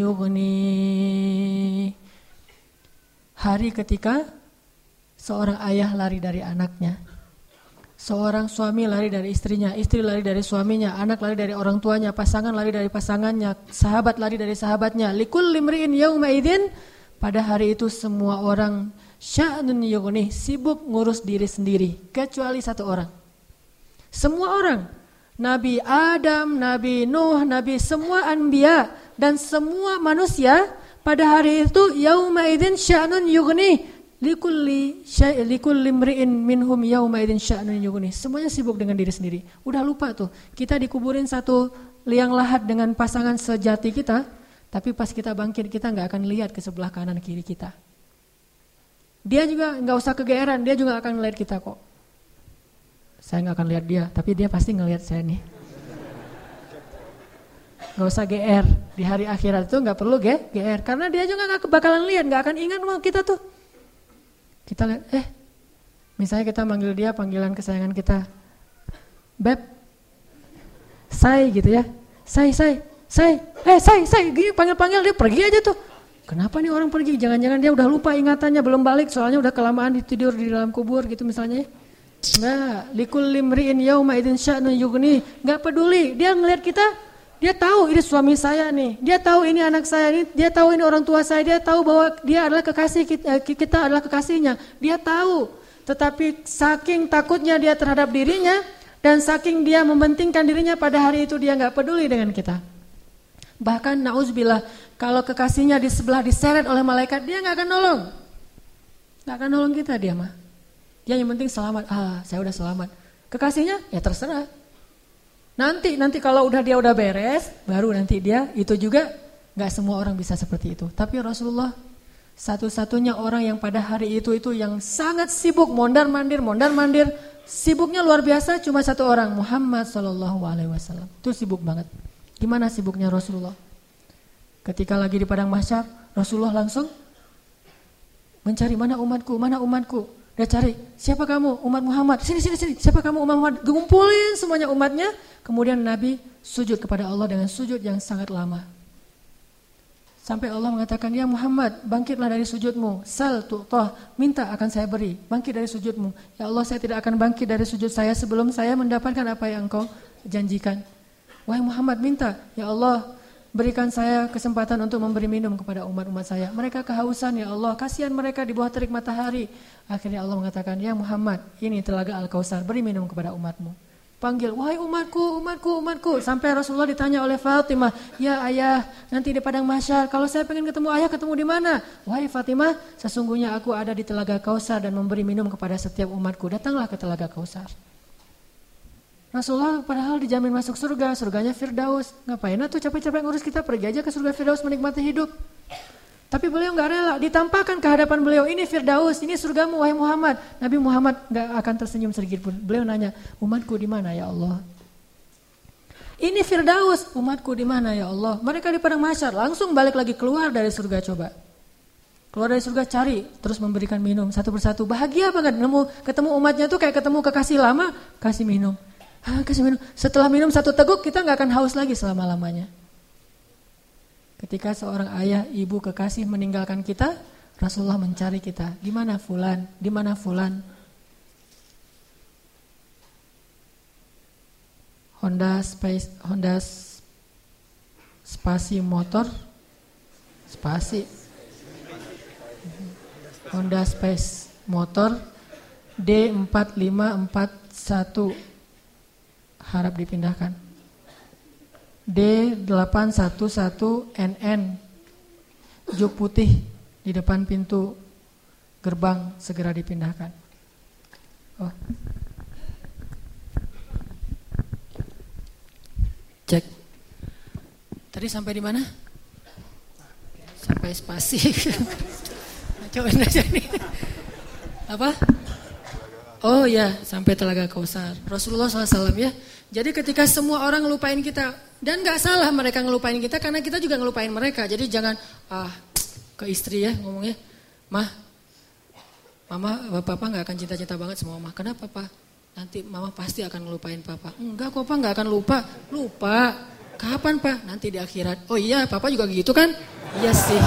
A: yughni." hari ketika seorang ayah lari dari anaknya. Seorang suami lari dari istrinya, istri lari dari suaminya, anak lari dari orang tuanya, pasangan lari dari pasangannya, sahabat lari dari sahabatnya. Likul limriin yauma idzin pada hari itu semua orang sya'nun yughni, sibuk ngurus diri sendiri kecuali satu orang. Semua orang, Nabi Adam, Nabi Nuh, Nabi semua anbiya dan semua manusia pada hari itu yauma idzin sya'nun yughni likulli syai' likulli imri'in minhum yauma idzin sya'nun yughni. Semuanya sibuk dengan diri sendiri. Udah lupa tuh. Kita dikuburin satu liang lahat dengan pasangan sejati kita, tapi pas kita bangkit kita nggak akan lihat ke sebelah kanan kiri kita. Dia juga nggak usah kegeeran, dia juga akan melihat kita kok. Saya nggak akan lihat dia, tapi dia pasti ngelihat saya nih. Gak usah GR di hari akhirat itu nggak perlu GR karena dia juga nggak bakalan lihat, nggak akan ingat mau kita tuh. Kita lihat, eh, misalnya kita manggil dia panggilan kesayangan kita, beb, say gitu ya, say say say, eh say say, gini panggil panggil dia pergi aja tuh. Kenapa nih orang pergi? Jangan-jangan dia udah lupa ingatannya belum balik, soalnya udah kelamaan tidur di dalam kubur gitu misalnya. Nah, likul limriin yauma idin sya'nu yugni, nggak peduli, dia ngelihat kita dia tahu ini suami saya nih, dia tahu ini anak saya ini, dia tahu ini orang tua saya, dia tahu bahwa dia adalah kekasih kita, eh, kita adalah kekasihnya. Dia tahu, tetapi saking takutnya dia terhadap dirinya dan saking dia mementingkan dirinya pada hari itu dia nggak peduli dengan kita. Bahkan nauzubillah kalau kekasihnya di sebelah diseret oleh malaikat dia nggak akan nolong, nggak akan nolong kita dia mah. Dia yang penting selamat. Ah, saya udah selamat. Kekasihnya ya terserah. Nanti nanti kalau udah dia udah beres, baru nanti dia itu juga nggak semua orang bisa seperti itu. Tapi Rasulullah satu-satunya orang yang pada hari itu itu yang sangat sibuk mondar mandir mondar mandir sibuknya luar biasa cuma satu orang Muhammad Shallallahu Alaihi Wasallam itu sibuk banget. Gimana sibuknya Rasulullah? Ketika lagi di padang mahsyar, Rasulullah langsung mencari mana umatku, mana umatku. Dia cari, siapa kamu? Umat Muhammad. Sini, sini, sini. Siapa kamu? Umat Muhammad. Gumpulin semuanya umatnya. Kemudian Nabi sujud kepada Allah dengan sujud yang sangat lama. Sampai Allah mengatakan, Ya Muhammad, bangkitlah dari sujudmu. Sal tu'tah, minta akan saya beri. Bangkit dari sujudmu. Ya Allah, saya tidak akan bangkit dari sujud saya sebelum saya mendapatkan apa yang engkau janjikan. Wahai Muhammad, minta. Ya Allah, Berikan saya kesempatan untuk memberi minum kepada umat-umat saya. Mereka kehausan ya Allah, kasihan mereka di bawah terik matahari. Akhirnya Allah mengatakan, ya Muhammad, ini telaga Al-Kausar, beri minum kepada umatmu. panggil, wahai umatku, umatku, umatku. Sampai Rasulullah ditanya oleh Fatimah, ya ayah, nanti di padang masyar, kalau saya pengen ketemu ayah, ketemu di mana? Wahai Fatimah, sesungguhnya aku ada di telaga Kausar dan memberi minum kepada setiap umatku. Datanglah ke telaga Kausar. Rasulullah padahal dijamin masuk surga, surganya Firdaus. Ngapain tuh capek-capek ngurus kita, pergi aja ke surga Firdaus menikmati hidup. Tapi beliau nggak rela, ditampakkan ke hadapan beliau, ini Firdaus, ini surgamu wahai Muhammad. Nabi Muhammad nggak akan tersenyum sedikit pun. Beliau nanya, umatku di mana ya Allah? Ini Firdaus, umatku di mana ya Allah? Mereka di padang masyar, langsung balik lagi keluar dari surga coba. Keluar dari surga cari, terus memberikan minum satu persatu. Bahagia banget nemu ketemu umatnya tuh kayak ketemu kekasih lama, kasih minum. Hah, kasih minum. Setelah minum satu teguk kita nggak akan haus lagi selama-lamanya. Ketika seorang ayah, ibu, kekasih meninggalkan kita, Rasulullah mencari kita. Di mana fulan? Di mana fulan? Honda Space Honda Spasi motor Spasi Honda Space motor D4541 harap dipindahkan. D811NN juk putih di depan pintu gerbang segera dipindahkan. Oh. Cek. Tadi sampai di mana? Sampai spasi. Coba aja nih. Apa? Oh ya, sampai Telaga Kausar. Rasulullah SAW ya. Jadi ketika semua orang ngelupain kita, dan gak salah mereka ngelupain kita karena kita juga ngelupain mereka. Jadi jangan ah ke istri ya ngomongnya, mah, mama, papa nggak akan cinta-cinta banget sama mama. Kenapa pak? Nanti mama pasti akan ngelupain papa. Enggak kok pak nggak akan lupa. Lupa. Kapan pak? Nanti di akhirat. Oh iya, papa juga gitu kan? Iya sih.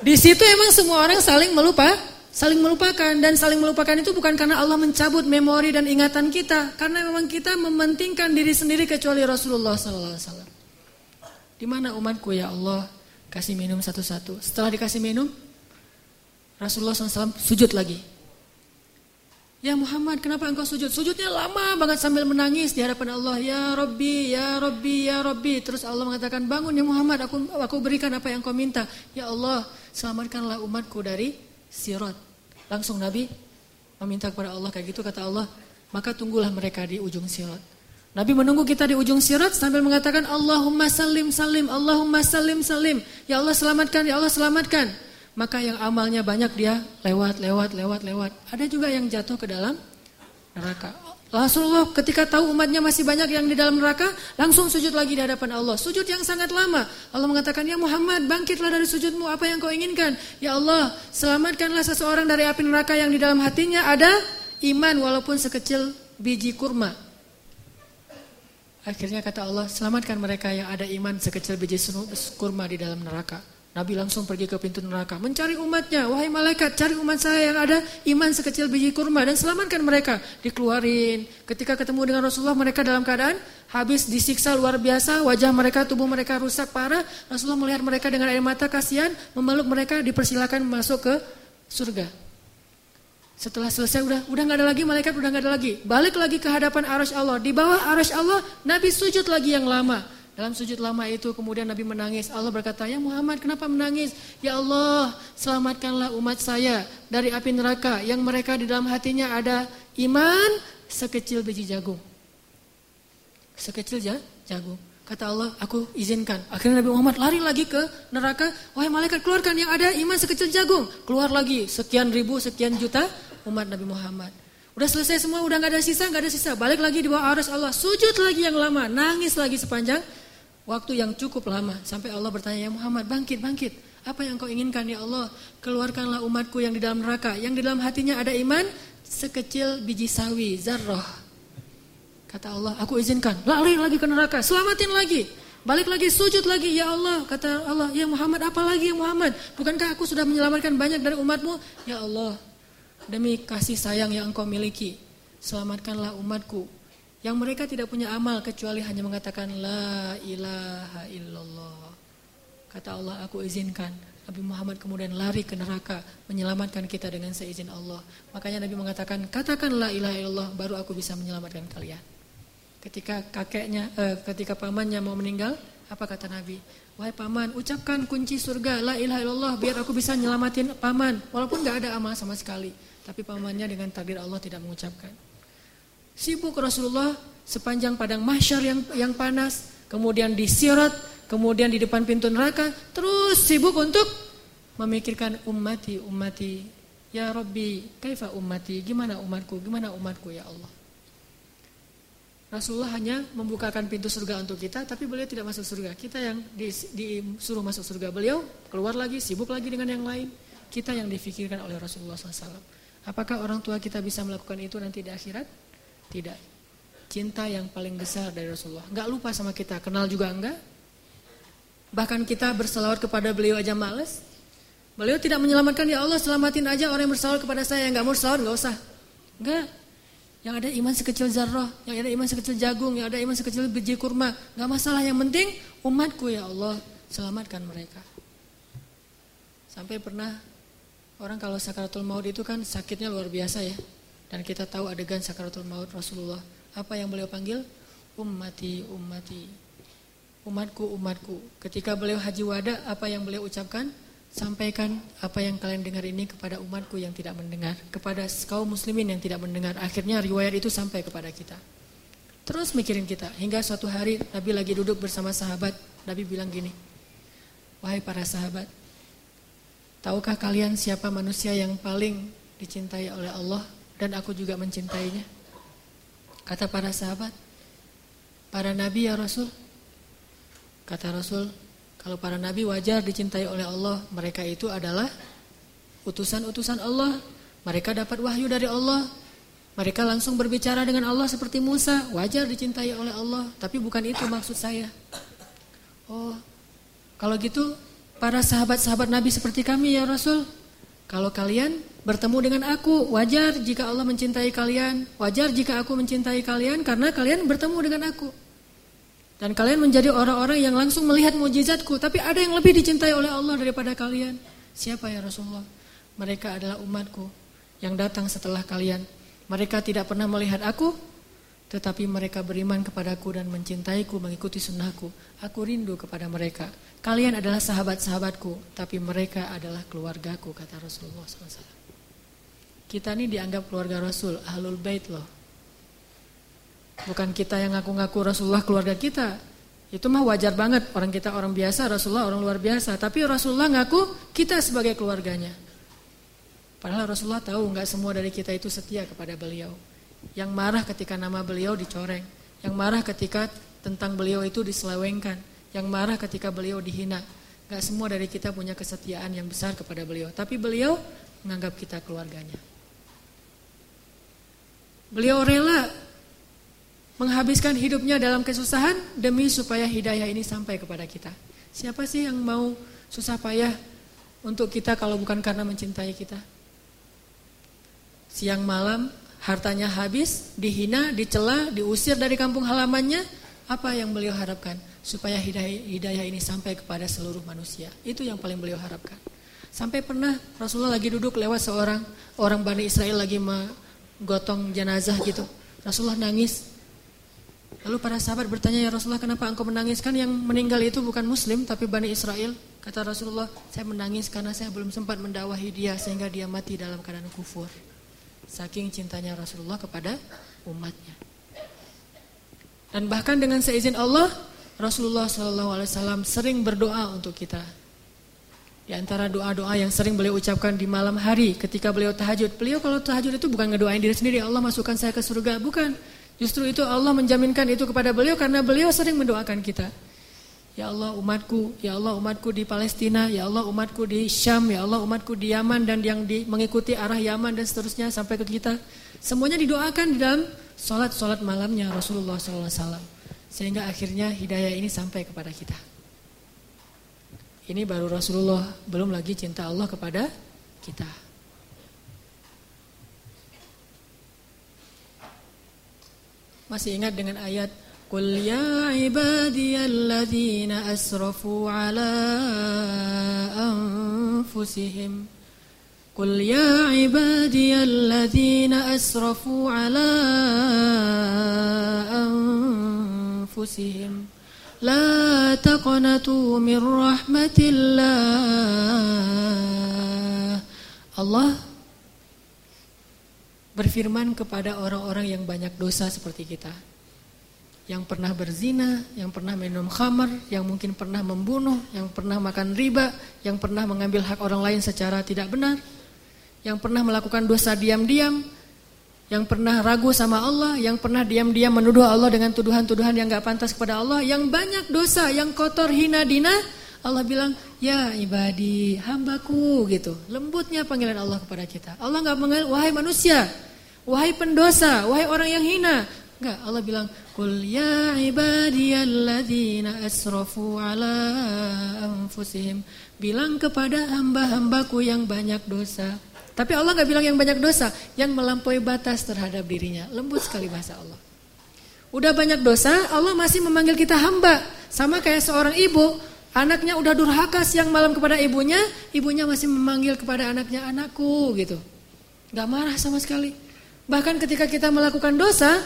A: Di situ emang semua orang saling melupa Saling melupakan dan saling melupakan itu bukan karena Allah mencabut memori dan ingatan kita, karena memang kita mementingkan diri sendiri kecuali Rasulullah wasallam. Di mana umatku ya Allah? Kasih minum satu-satu. Setelah dikasih minum, Rasulullah SAW sujud lagi. Ya Muhammad, kenapa engkau sujud? Sujudnya lama banget sambil menangis di hadapan Allah. Ya Rabbi, ya Rabbi, ya Rabbi. Terus Allah mengatakan, bangun ya Muhammad, aku aku berikan apa yang kau minta. Ya Allah, selamatkanlah umatku dari sirat. Langsung Nabi meminta kepada Allah kayak gitu kata Allah, maka tunggulah mereka di ujung sirat. Nabi menunggu kita di ujung sirat sambil mengatakan Allahumma salim salim, Allahumma salim salim. Ya Allah selamatkan, ya Allah selamatkan. Maka yang amalnya banyak dia lewat, lewat, lewat, lewat. Ada juga yang jatuh ke dalam neraka. Rasulullah ketika tahu umatnya masih banyak yang di dalam neraka, langsung sujud lagi di hadapan Allah. Sujud yang sangat lama. Allah mengatakan, "Ya Muhammad, bangkitlah dari sujudmu, apa yang kau inginkan? Ya Allah, selamatkanlah seseorang dari api neraka yang di dalam hatinya ada iman walaupun sekecil biji kurma." Akhirnya kata Allah, "Selamatkan mereka yang ada iman sekecil biji kurma di dalam neraka." Nabi langsung pergi ke pintu neraka, mencari umatnya. Wahai malaikat, cari umat saya yang ada iman sekecil biji kurma dan selamatkan mereka. Dikeluarin. Ketika ketemu dengan Rasulullah, mereka dalam keadaan habis disiksa luar biasa. Wajah mereka, tubuh mereka rusak parah. Rasulullah melihat mereka dengan air mata kasihan, memeluk mereka, dipersilakan masuk ke surga. Setelah selesai udah udah nggak ada lagi malaikat udah nggak ada lagi. Balik lagi ke hadapan arasy Allah. Di bawah arasy Allah Nabi sujud lagi yang lama. Dalam sujud lama itu kemudian Nabi menangis. Allah berkata, "Ya Muhammad, kenapa menangis? Ya Allah, selamatkanlah umat saya dari api neraka yang mereka di dalam hatinya ada iman sekecil biji jagung." Sekecil ya, jagung. Kata Allah, aku izinkan. Akhirnya Nabi Muhammad lari lagi ke neraka. Wahai malaikat, keluarkan yang ada iman sekecil jagung. Keluar lagi sekian ribu, sekian juta umat Nabi Muhammad. Udah selesai semua, udah gak ada sisa, gak ada sisa. Balik lagi di bawah arus Allah. Sujud lagi yang lama, nangis lagi sepanjang Waktu yang cukup lama sampai Allah bertanya, "Ya Muhammad, bangkit, bangkit. Apa yang kau inginkan ya Allah? Keluarkanlah umatku yang di dalam neraka, yang di dalam hatinya ada iman sekecil biji sawi, zarrah." Kata Allah, "Aku izinkan. Lari lagi ke neraka, selamatin lagi." Balik lagi sujud lagi ya Allah kata Allah ya Muhammad apa lagi ya Muhammad bukankah aku sudah menyelamatkan banyak dari umatmu ya Allah demi kasih sayang yang engkau miliki selamatkanlah umatku yang mereka tidak punya amal kecuali hanya mengatakan la ilaha illallah. Kata Allah, aku izinkan. Nabi Muhammad kemudian lari ke neraka menyelamatkan kita dengan seizin Allah. Makanya Nabi mengatakan, katakanlah ilaha illallah baru aku bisa menyelamatkan kalian. Ketika kakeknya, eh, ketika pamannya mau meninggal, apa kata Nabi? Wahai paman, ucapkan kunci surga, la ilaha illallah, biar aku bisa nyelamatin paman. Walaupun gak ada amal sama sekali. Tapi pamannya dengan takdir Allah tidak mengucapkan. Sibuk Rasulullah sepanjang padang mahsyar yang yang panas, kemudian disirat, kemudian di depan pintu neraka, terus sibuk untuk memikirkan ummati, ummati. Ya Rabbi, kaifa ummati? Gimana umatku? Gimana umatku ya Allah? Rasulullah hanya membukakan pintu surga untuk kita, tapi beliau tidak masuk surga. Kita yang disuruh masuk surga, beliau keluar lagi, sibuk lagi dengan yang lain. Kita yang difikirkan oleh Rasulullah SAW. Apakah orang tua kita bisa melakukan itu nanti di akhirat? Tidak. Cinta yang paling besar dari Rasulullah. Enggak lupa sama kita, kenal juga enggak, Bahkan kita berselawat kepada beliau aja males. Beliau tidak menyelamatkan ya Allah selamatin aja orang yang bersalawat kepada saya yang nggak mau salawat nggak usah. Enggak. Yang ada iman sekecil zarrah, yang ada iman sekecil jagung, yang ada iman sekecil biji kurma, nggak masalah. Yang penting umatku ya Allah selamatkan mereka. Sampai pernah orang kalau sakaratul maut itu kan sakitnya luar biasa ya. Dan kita tahu adegan sakaratul maut Rasulullah. Apa yang beliau panggil? Ummati, ummati umatku, umatku. Ketika beliau haji wada, apa yang beliau ucapkan? Sampaikan apa yang kalian dengar ini kepada umatku yang tidak mendengar. Kepada kaum muslimin yang tidak mendengar. Akhirnya riwayat itu sampai kepada kita. Terus mikirin kita. Hingga suatu hari Nabi lagi duduk bersama sahabat. Nabi bilang gini. Wahai para sahabat. Tahukah kalian siapa manusia yang paling dicintai oleh Allah? Dan aku juga mencintainya. Kata para sahabat. Para nabi ya Rasul. Kata Rasul, kalau para nabi wajar dicintai oleh Allah, mereka itu adalah utusan-utusan Allah. Mereka dapat wahyu dari Allah. Mereka langsung berbicara dengan Allah seperti Musa, wajar dicintai oleh Allah, tapi bukan itu maksud saya. Oh, kalau gitu para sahabat-sahabat Nabi seperti kami ya Rasul, kalau kalian bertemu dengan aku, wajar jika Allah mencintai kalian, wajar jika aku mencintai kalian karena kalian bertemu dengan aku. Dan kalian menjadi orang-orang yang langsung melihat mujizatku. Tapi ada yang lebih dicintai oleh Allah daripada kalian. Siapa ya Rasulullah? Mereka adalah umatku yang datang setelah kalian. Mereka tidak pernah melihat aku, tetapi mereka beriman kepadaku dan mencintaiku, mengikuti sunnahku. Aku rindu kepada mereka. Kalian adalah sahabat-sahabatku, tapi mereka adalah keluargaku, kata Rasulullah SAW. Kita ini dianggap keluarga Rasul, ahlul bait loh. Bukan kita yang ngaku-ngaku Rasulullah keluarga kita. Itu mah wajar banget. Orang kita orang biasa, Rasulullah orang luar biasa. Tapi Rasulullah ngaku kita sebagai keluarganya. Padahal Rasulullah tahu nggak semua dari kita itu setia kepada beliau. Yang marah ketika nama beliau dicoreng. Yang marah ketika tentang beliau itu diselewengkan. Yang marah ketika beliau dihina. Gak semua dari kita punya kesetiaan yang besar kepada beliau. Tapi beliau menganggap kita keluarganya. Beliau rela menghabiskan hidupnya dalam kesusahan demi supaya hidayah ini sampai kepada kita. Siapa sih yang mau susah payah untuk kita kalau bukan karena mencintai kita? Siang malam hartanya habis, dihina, dicela, diusir dari kampung halamannya, apa yang beliau harapkan? Supaya hidayah, ini sampai kepada seluruh manusia. Itu yang paling beliau harapkan. Sampai pernah Rasulullah lagi duduk lewat seorang orang Bani Israel lagi menggotong jenazah gitu. Rasulullah nangis, Lalu para sahabat bertanya, ya Rasulullah kenapa engkau menangis? Kan yang meninggal itu bukan muslim tapi Bani Israel. Kata Rasulullah, saya menangis karena saya belum sempat mendakwahi dia sehingga dia mati dalam keadaan kufur. Saking cintanya Rasulullah kepada umatnya. Dan bahkan dengan seizin Allah, Rasulullah SAW sering berdoa untuk kita. Di antara doa-doa yang sering beliau ucapkan di malam hari ketika beliau tahajud. Beliau kalau tahajud itu bukan ngedoain diri sendiri, Allah masukkan saya ke surga. Bukan. Justru itu Allah menjaminkan itu kepada beliau karena beliau sering mendoakan kita. Ya Allah umatku, ya Allah umatku di Palestina, ya Allah umatku di Syam, ya Allah umatku di Yaman dan yang di, mengikuti arah Yaman dan seterusnya sampai ke kita. Semuanya didoakan di dalam sholat-sholat malamnya Rasulullah SAW. Sehingga akhirnya hidayah ini sampai kepada kita. Ini baru Rasulullah, belum lagi cinta Allah kepada kita. Masih ingat dengan ayat Qul ya ibadiyalladzina asrafu ala anfusihim Qul ya ibadiyalladzina asrafu ala anfusihim لا تقنطوا من رحمة الله Allah berfirman kepada orang-orang yang banyak dosa seperti kita yang pernah berzina, yang pernah minum khamar, yang mungkin pernah membunuh, yang pernah makan riba, yang pernah mengambil hak orang lain secara tidak benar, yang pernah melakukan dosa diam-diam, yang pernah ragu sama Allah, yang pernah diam-diam menuduh Allah dengan tuduhan-tuduhan yang gak pantas kepada Allah, yang banyak dosa, yang kotor, hina, dina, Allah bilang, ya ibadi, hambaku gitu. Lembutnya panggilan Allah kepada kita. Allah gak mengenal, wahai manusia, wahai pendosa, wahai orang yang hina, Enggak, Allah bilang, "Qul ya ibadiyalladzina asrafu ala anfusihim." Bilang kepada hamba-hambaku yang banyak dosa. Tapi Allah enggak bilang yang banyak dosa, yang melampaui batas terhadap dirinya. Lembut sekali bahasa Allah. Udah banyak dosa, Allah masih memanggil kita hamba. Sama kayak seorang ibu, anaknya udah durhaka siang malam kepada ibunya, ibunya masih memanggil kepada anaknya anakku gitu. Gak marah sama sekali. Bahkan ketika kita melakukan dosa,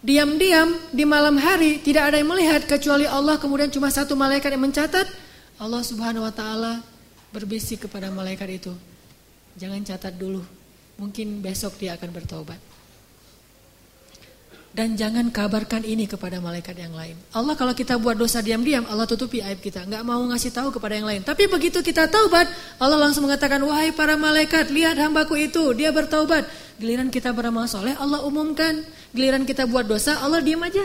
A: diam-diam di malam hari tidak ada yang melihat kecuali Allah kemudian cuma satu malaikat yang mencatat Allah Subhanahu wa taala berbisik kepada malaikat itu jangan catat dulu mungkin besok dia akan bertobat dan jangan kabarkan ini kepada malaikat yang lain. Allah kalau kita buat dosa diam-diam, Allah tutupi aib kita. Nggak mau ngasih tahu kepada yang lain. Tapi begitu kita taubat, Allah langsung mengatakan, wahai para malaikat, lihat hambaku itu, dia bertaubat. Giliran kita beramal soleh, Allah umumkan. Giliran kita buat dosa, Allah diam aja.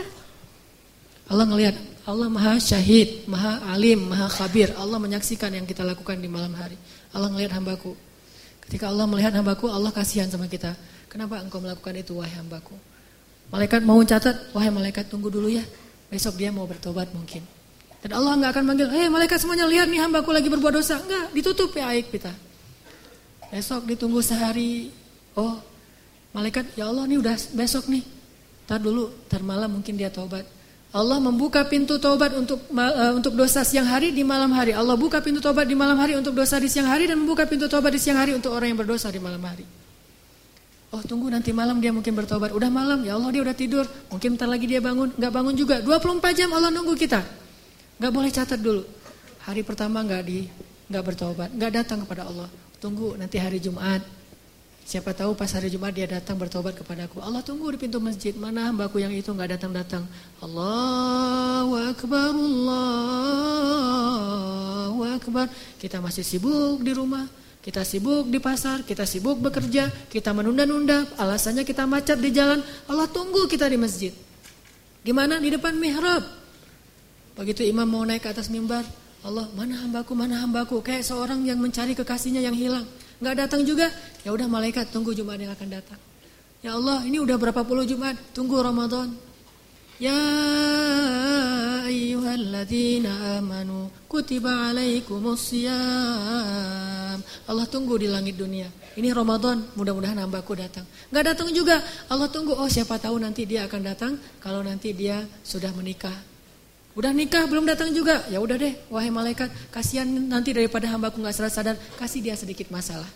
A: Allah ngelihat, Allah maha syahid, maha alim, maha khabir. Allah menyaksikan yang kita lakukan di malam hari. Allah ngelihat hambaku. Ketika Allah melihat hambaku, Allah kasihan sama kita. Kenapa engkau melakukan itu, wahai hambaku? Malaikat mau catat, wahai malaikat tunggu dulu ya. Besok dia mau bertobat mungkin. Dan Allah nggak akan manggil, hei malaikat semuanya lihat nih hambaku lagi berbuat dosa. Enggak, ditutup ya aib kita. Besok ditunggu sehari. Oh, malaikat ya Allah nih udah besok nih. Tar dulu, tar malam mungkin dia tobat. Allah membuka pintu tobat untuk uh, untuk dosa siang hari di malam hari. Allah buka pintu tobat di malam hari untuk dosa di siang hari dan membuka pintu tobat di siang hari untuk orang yang berdosa di malam hari. Oh tunggu nanti malam dia mungkin bertobat. Udah malam, ya Allah dia udah tidur. Mungkin ntar lagi dia bangun, nggak bangun juga. 24 jam Allah nunggu kita. Nggak boleh catat dulu. Hari pertama nggak di nggak bertobat, nggak datang kepada Allah. Tunggu nanti hari Jumat. Siapa tahu pas hari Jumat dia datang bertobat kepadaku. Allah tunggu di pintu masjid. Mana hambaku yang itu nggak datang-datang. Allahu Akbar, Allahu Akbar. Kita masih sibuk di rumah. Kita sibuk di pasar, kita sibuk bekerja, kita menunda-nunda, alasannya kita macet di jalan. Allah tunggu kita di masjid. Gimana? Di depan mihrab. Begitu imam mau naik ke atas mimbar, Allah mana hambaku, mana hambaku. Kayak seorang yang mencari kekasihnya yang hilang. Nggak datang juga, ya udah malaikat tunggu Jumat yang akan datang. Ya Allah, ini udah berapa puluh Jumat, tunggu Ramadan. Ya ayyuhalladzina amanu kutiba alaikumus. Allah tunggu di langit dunia. Ini Ramadan, mudah-mudahan hambaku datang. Enggak datang juga. Allah tunggu, oh siapa tahu nanti dia akan datang kalau nanti dia sudah menikah. Udah nikah belum datang juga. Ya udah deh, wahai malaikat, kasihan nanti daripada hambaku nggak sadar sadar, kasih dia sedikit masalah.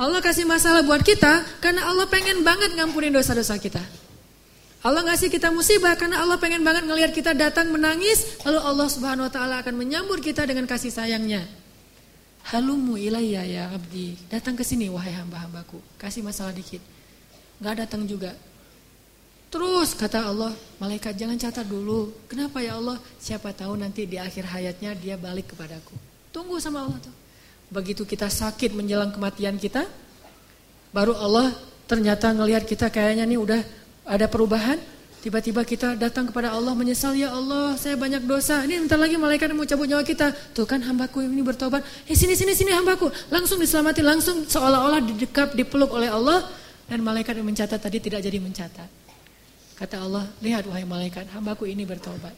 A: Allah kasih masalah buat kita karena Allah pengen banget ngampunin dosa-dosa kita. Allah ngasih kita musibah karena Allah pengen banget ngelihat kita datang menangis, lalu Allah Subhanahu wa taala akan menyambut kita dengan kasih sayangnya. Halumu ilayya ya abdi. Datang ke sini wahai hamba-hambaku. Kasih masalah dikit. Gak datang juga. Terus kata Allah, malaikat jangan catat dulu. Kenapa ya Allah? Siapa tahu nanti di akhir hayatnya dia balik kepadaku. Tunggu sama Allah tuh. Begitu kita sakit menjelang kematian kita, baru Allah ternyata ngelihat kita kayaknya nih udah ada perubahan, tiba-tiba kita datang kepada Allah menyesal, ya Allah saya banyak dosa, ini bentar lagi malaikat mau cabut nyawa kita, tuh kan hambaku ini bertobat, eh sini sini sini hambaku, langsung diselamati, langsung seolah-olah didekap, dipeluk oleh Allah, dan malaikat yang mencatat tadi tidak jadi mencatat. Kata Allah, lihat wahai malaikat, hambaku ini bertobat.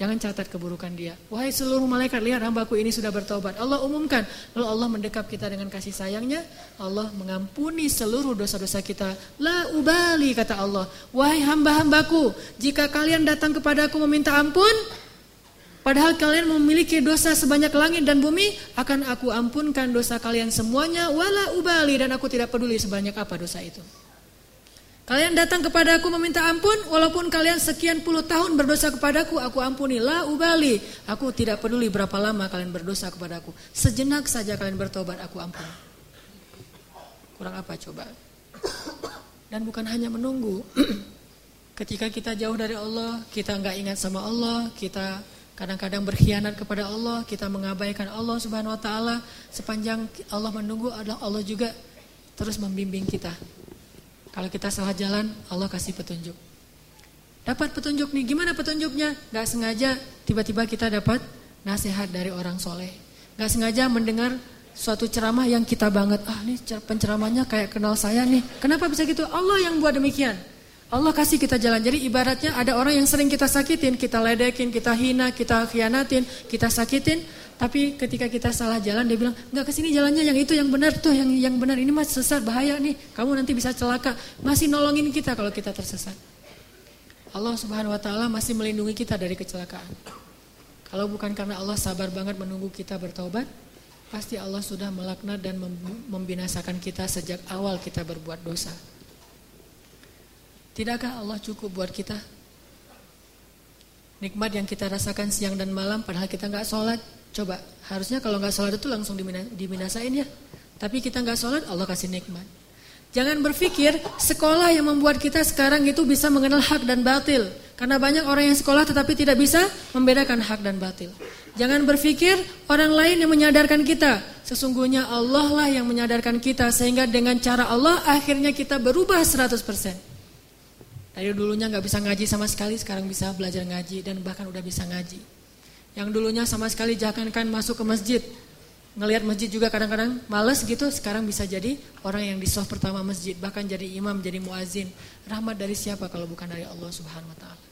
A: Jangan catat keburukan dia. Wahai seluruh malaikat, lihat hambaku ini sudah bertobat. Allah umumkan. Lalu Allah mendekap kita dengan kasih sayangnya. Allah mengampuni seluruh dosa-dosa kita. La ubali, kata Allah. Wahai hamba-hambaku, jika kalian datang kepadaku meminta ampun, Padahal kalian memiliki dosa sebanyak langit dan bumi, akan aku ampunkan dosa kalian semuanya, wala ubali, dan aku tidak peduli sebanyak apa dosa itu. Kalian datang kepada aku meminta ampun, walaupun kalian sekian puluh tahun berdosa kepadaku, aku ampuni. La ubali, aku tidak peduli berapa lama kalian berdosa kepadaku. Sejenak saja kalian bertobat, aku ampuni. Kurang apa coba? Dan bukan hanya menunggu. Ketika kita jauh dari Allah, kita nggak ingat sama Allah, kita kadang-kadang berkhianat kepada Allah, kita mengabaikan Allah Subhanahu Wa Taala. Sepanjang Allah menunggu, adalah Allah juga terus membimbing kita. Kalau kita salah jalan, Allah kasih petunjuk. Dapat petunjuk nih, gimana petunjuknya? Gak sengaja tiba-tiba kita dapat nasihat dari orang soleh. Gak sengaja mendengar suatu ceramah yang kita banget, ah nih penceramahnya kayak kenal saya nih. Kenapa bisa gitu? Allah yang buat demikian. Allah kasih kita jalan. Jadi ibaratnya ada orang yang sering kita sakitin, kita ledekin, kita hina, kita khianatin, kita sakitin. Tapi ketika kita salah jalan dia bilang, nggak ke sini jalannya yang itu yang benar tuh, yang yang benar ini mas sesat bahaya nih, kamu nanti bisa celaka. Masih nolongin kita kalau kita tersesat. Allah Subhanahu Wa Taala masih melindungi kita dari kecelakaan. Kalau bukan karena Allah sabar banget menunggu kita bertobat, pasti Allah sudah melaknat dan membinasakan kita sejak awal kita berbuat dosa. Tidakkah Allah cukup buat kita? Nikmat yang kita rasakan siang dan malam padahal kita nggak sholat, Coba, harusnya kalau nggak sholat itu langsung dibinasain ya. Tapi kita nggak sholat, Allah kasih nikmat. Jangan berpikir sekolah yang membuat kita sekarang itu bisa mengenal hak dan batil. Karena banyak orang yang sekolah tetapi tidak bisa membedakan hak dan batil. Jangan berpikir orang lain yang menyadarkan kita. Sesungguhnya Allah lah yang menyadarkan kita sehingga dengan cara Allah akhirnya kita berubah 100%. Dari dulunya nggak bisa ngaji sama sekali, sekarang bisa belajar ngaji dan bahkan udah bisa ngaji. Yang dulunya sama sekali jangankan masuk ke masjid. Ngelihat masjid juga kadang-kadang males gitu, sekarang bisa jadi orang yang di soft pertama masjid, bahkan jadi imam, jadi muazin. Rahmat dari siapa kalau bukan dari Allah Subhanahu wa taala.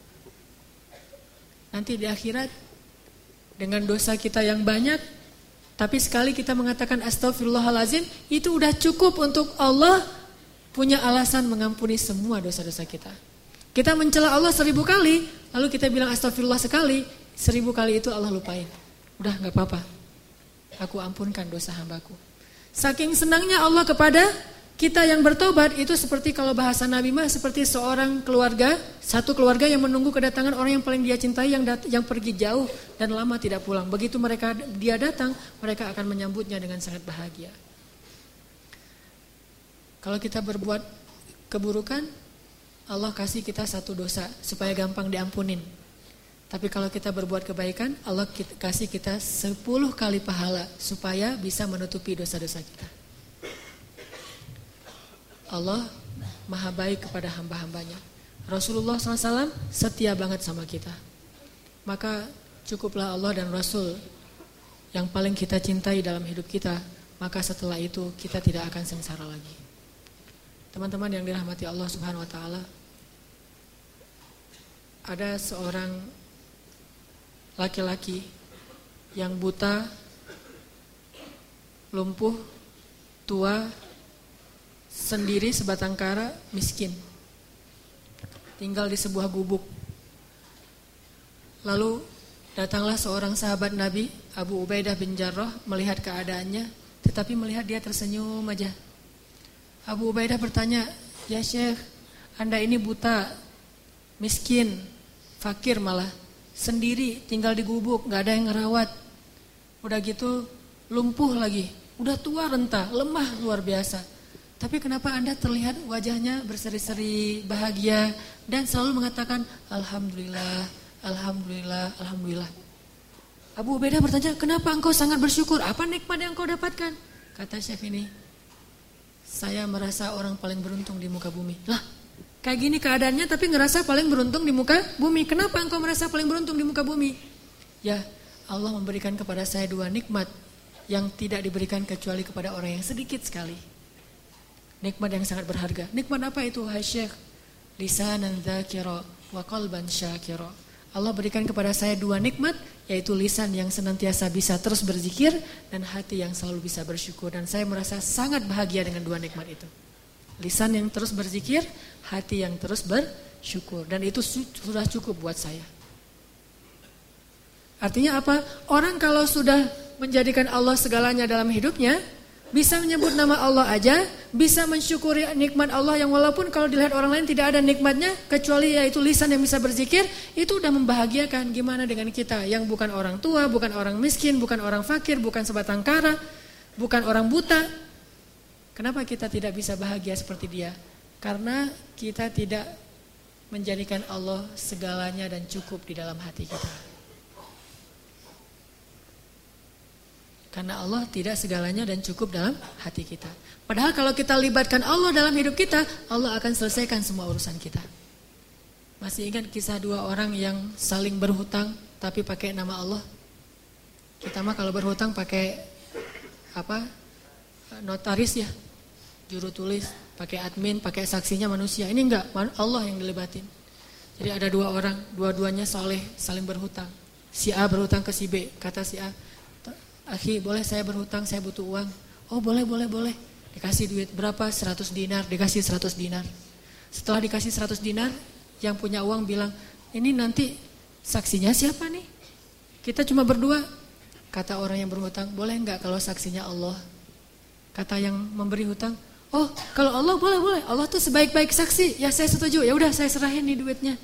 A: Nanti di akhirat dengan dosa kita yang banyak, tapi sekali kita mengatakan astagfirullahalazim, itu udah cukup untuk Allah punya alasan mengampuni semua dosa-dosa kita. Kita mencela Allah seribu kali, lalu kita bilang astagfirullah sekali, Seribu kali itu Allah lupain. Udah gak apa-apa. Aku ampunkan dosa hambaku. Saking senangnya Allah kepada kita yang bertobat itu seperti kalau bahasa Nabi mah seperti seorang keluarga, satu keluarga yang menunggu kedatangan orang yang paling dia cintai yang dat yang pergi jauh dan lama tidak pulang. Begitu mereka dia datang, mereka akan menyambutnya dengan sangat bahagia. Kalau kita berbuat keburukan, Allah kasih kita satu dosa supaya gampang diampunin. Tapi kalau kita berbuat kebaikan, Allah kasih kita 10 kali pahala supaya bisa menutupi dosa-dosa kita. Allah maha baik kepada hamba-hambanya. Rasulullah SAW setia banget sama kita. Maka cukuplah Allah dan Rasul yang paling kita cintai dalam hidup kita. Maka setelah itu kita tidak akan sengsara lagi. Teman-teman yang dirahmati Allah Subhanahu Wa Taala, ada seorang laki-laki yang buta, lumpuh, tua, sendiri sebatang kara, miskin. Tinggal di sebuah gubuk. Lalu datanglah seorang sahabat Nabi, Abu Ubaidah bin Jarrah, melihat keadaannya, tetapi melihat dia tersenyum aja. Abu Ubaidah bertanya, "Ya Syekh, Anda ini buta, miskin, fakir malah sendiri tinggal di gubuk nggak ada yang ngerawat. Udah gitu lumpuh lagi. Udah tua renta lemah luar biasa. Tapi kenapa anda terlihat wajahnya berseri-seri bahagia dan selalu mengatakan alhamdulillah alhamdulillah alhamdulillah Abu Ubaidah bertanya kenapa engkau sangat bersyukur? Apa nikmat yang engkau dapatkan? Kata Syekh ini saya merasa orang paling beruntung di muka bumi. Lah Kayak gini keadaannya tapi ngerasa paling beruntung di muka bumi. Kenapa engkau merasa paling beruntung di muka bumi? Ya, Allah memberikan kepada saya dua nikmat yang tidak diberikan kecuali kepada orang yang sedikit sekali. Nikmat yang sangat berharga. Nikmat apa itu, hai Syekh? Lisanan dzakira wa qalban syakira. Allah berikan kepada saya dua nikmat, yaitu lisan yang senantiasa bisa terus berzikir dan hati yang selalu bisa bersyukur. Dan saya merasa sangat bahagia dengan dua nikmat itu. Lisan yang terus berzikir, hati yang terus bersyukur. Dan itu sudah cukup buat saya. Artinya apa? Orang kalau sudah menjadikan Allah segalanya dalam hidupnya, bisa menyebut nama Allah aja, bisa mensyukuri nikmat Allah yang walaupun kalau dilihat orang lain tidak ada nikmatnya, kecuali yaitu lisan yang bisa berzikir, itu udah membahagiakan. Gimana dengan kita yang bukan orang tua, bukan orang miskin, bukan orang fakir, bukan sebatang kara, bukan orang buta. Kenapa kita tidak bisa bahagia seperti dia? Karena kita tidak menjadikan Allah segalanya dan cukup di dalam hati kita. Karena Allah tidak segalanya dan cukup dalam hati kita. Padahal kalau kita libatkan Allah dalam hidup kita, Allah akan selesaikan semua urusan kita. Masih ingat kisah dua orang yang saling berhutang tapi pakai nama Allah? Kita mah kalau berhutang pakai apa? Notaris ya, juru tulis, pakai admin, pakai saksinya manusia. Ini enggak, Allah yang dilibatin. Jadi ada dua orang, dua-duanya soleh, saling berhutang. Si A berhutang ke si B, kata si A, Akhi boleh saya berhutang, saya butuh uang. Oh boleh, boleh, boleh. Dikasih duit berapa? 100 dinar, dikasih 100 dinar. Setelah dikasih 100 dinar, yang punya uang bilang, ini nanti saksinya siapa nih? Kita cuma berdua. Kata orang yang berhutang, boleh enggak kalau saksinya Allah? Kata yang memberi hutang, oh kalau Allah boleh, boleh. Allah tuh sebaik-baik saksi. Ya saya setuju, ya udah saya serahin nih duitnya.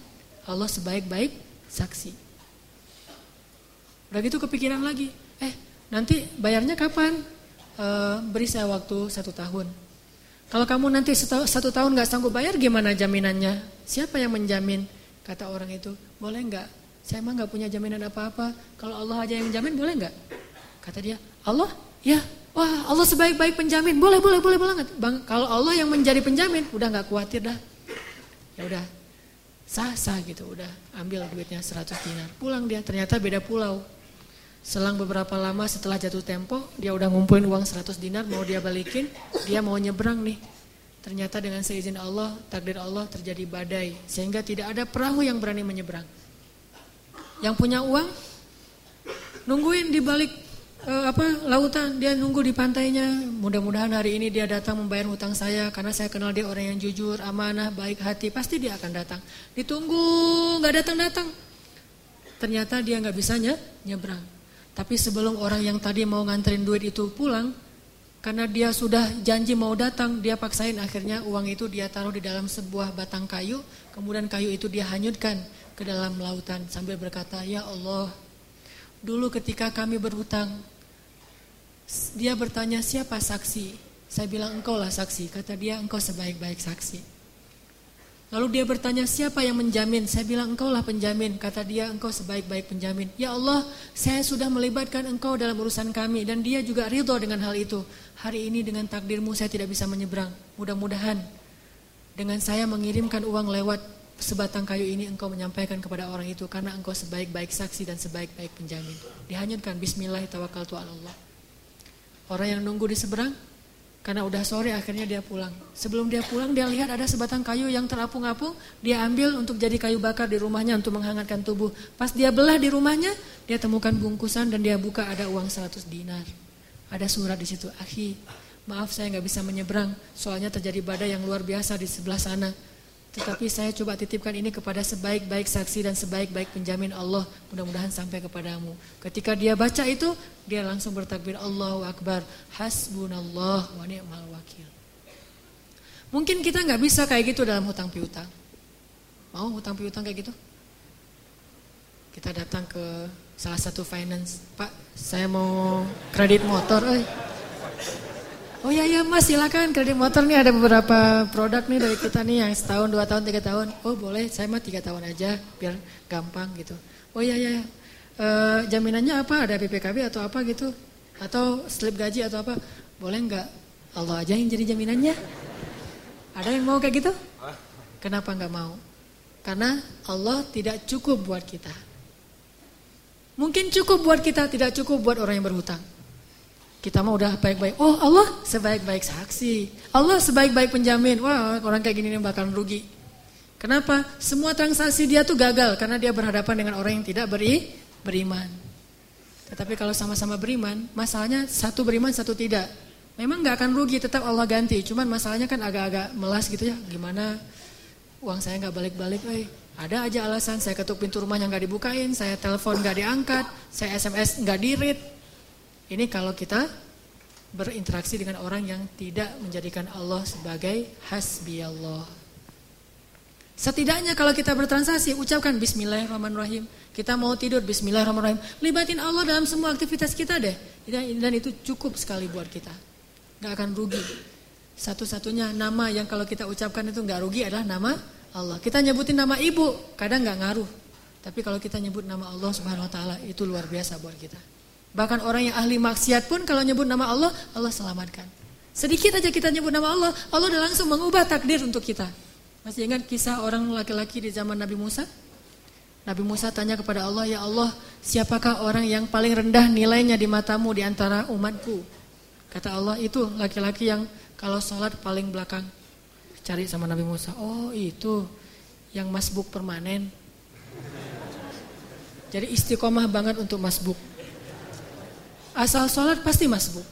A: Allah sebaik-baik saksi. Udah gitu kepikiran lagi, eh Nanti bayarnya kapan? E, beri saya waktu satu tahun. Kalau kamu nanti satu, satu tahun nggak sanggup bayar, gimana jaminannya? Siapa yang menjamin? Kata orang itu, boleh nggak? Saya emang nggak punya jaminan apa-apa. Kalau Allah aja yang jamin, boleh nggak? Kata dia, Allah? Ya, wah Allah sebaik-baik penjamin. Boleh, boleh, boleh banget. Bang, kalau Allah yang menjadi penjamin, udah nggak khawatir dah. Ya udah, sah sah gitu, udah ambil duitnya 100 dinar. Pulang dia, ternyata beda pulau. Selang beberapa lama setelah jatuh tempo, dia udah ngumpulin uang 100 dinar, mau dia balikin, dia mau nyebrang nih. Ternyata dengan seizin Allah, takdir Allah terjadi badai, sehingga tidak ada perahu yang berani menyeberang. Yang punya uang, nungguin di balik uh, apa lautan, dia nunggu di pantainya. Mudah-mudahan hari ini dia datang membayar hutang saya, karena saya kenal dia orang yang jujur, amanah, baik hati, pasti dia akan datang. Ditunggu, nggak datang-datang. Ternyata dia nggak bisa nyebrang. Tapi sebelum orang yang tadi mau nganterin duit itu pulang, karena dia sudah janji mau datang, dia paksain akhirnya uang itu dia taruh di dalam sebuah batang kayu, kemudian kayu itu dia hanyutkan ke dalam lautan sambil berkata, "Ya Allah, dulu ketika kami berhutang, dia bertanya siapa saksi? Saya bilang engkau lah saksi. Kata dia engkau sebaik-baik saksi. Lalu dia bertanya siapa yang menjamin? Saya bilang engkau lah penjamin. Kata dia engkau sebaik-baik penjamin. Ya Allah saya sudah melibatkan engkau dalam urusan kami. Dan dia juga ridho dengan hal itu. Hari ini dengan takdirmu saya tidak bisa menyeberang. Mudah-mudahan dengan saya mengirimkan uang lewat sebatang kayu ini engkau menyampaikan kepada orang itu. Karena engkau sebaik-baik saksi dan sebaik-baik penjamin. Dihanyutkan bismillahirrahmanirrahim. Orang yang nunggu di seberang karena udah sore akhirnya dia pulang. Sebelum dia pulang dia lihat ada sebatang kayu yang terapung-apung. Dia ambil untuk jadi kayu bakar di rumahnya untuk menghangatkan tubuh. Pas dia belah di rumahnya dia temukan bungkusan dan dia buka ada uang 100 dinar. Ada surat di situ. Akhi maaf saya nggak bisa menyeberang. Soalnya terjadi badai yang luar biasa di sebelah sana. Tetapi saya coba titipkan ini kepada sebaik-baik saksi dan sebaik-baik penjamin Allah. Mudah-mudahan sampai kepadamu. Ketika dia baca itu, dia langsung bertakbir Allahu Akbar. Hasbunallah wa ni'mal wakil. Mungkin kita nggak bisa kayak gitu dalam hutang piutang. Mau hutang piutang kayak gitu? Kita datang ke salah satu finance. Pak, saya mau kredit motor. Eh. Oh iya iya mas silakan kredit motor nih ada beberapa produk nih dari kita nih yang setahun dua tahun tiga tahun. Oh boleh saya mah tiga tahun aja biar gampang gitu. Oh iya iya e, jaminannya apa ada PPKB atau apa gitu atau slip gaji atau apa boleh nggak Allah aja yang jadi jaminannya. Ada yang mau kayak gitu? Kenapa nggak mau? Karena Allah tidak cukup buat kita. Mungkin cukup buat kita, tidak cukup buat orang yang berhutang. Kita mah udah baik-baik. Oh Allah sebaik-baik saksi. Allah sebaik-baik penjamin. Wah orang kayak gini nih bakal rugi. Kenapa? Semua transaksi dia tuh gagal karena dia berhadapan dengan orang yang tidak beri, beriman. Tetapi kalau sama-sama beriman, masalahnya satu beriman, satu tidak. Memang nggak akan rugi, tetap Allah ganti. Cuman masalahnya kan agak-agak melas gitu ya. Gimana uang saya nggak balik-balik, eh ada aja alasan saya ketuk pintu rumahnya nggak dibukain, saya telepon nggak diangkat, saya SMS nggak dirit. Ini kalau kita berinteraksi dengan orang yang tidak menjadikan Allah sebagai hasbi Allah. Setidaknya kalau kita bertransaksi, ucapkan Bismillahirrahmanirrahim. Kita mau tidur, Bismillahirrahmanirrahim. Libatin Allah dalam semua aktivitas kita deh. Dan itu cukup sekali buat kita. Gak akan rugi. Satu-satunya nama yang kalau kita ucapkan itu gak rugi adalah nama Allah. Kita nyebutin nama ibu, kadang gak ngaruh. Tapi kalau kita nyebut nama Allah subhanahu wa ta'ala, itu luar biasa buat kita. Bahkan orang yang ahli maksiat pun kalau nyebut nama Allah, Allah selamatkan. Sedikit aja kita nyebut nama Allah, Allah udah langsung mengubah takdir untuk kita. Masih ingat kisah orang laki-laki di zaman Nabi Musa? Nabi Musa tanya kepada Allah, "Ya Allah, siapakah orang yang paling rendah nilainya di matamu di antara umatku?" Kata Allah, "Itu laki-laki yang kalau sholat paling belakang." Cari sama Nabi Musa, "Oh, itu yang masbuk permanen." Jadi istiqomah banget untuk masbuk. Asal sholat pasti masbuk.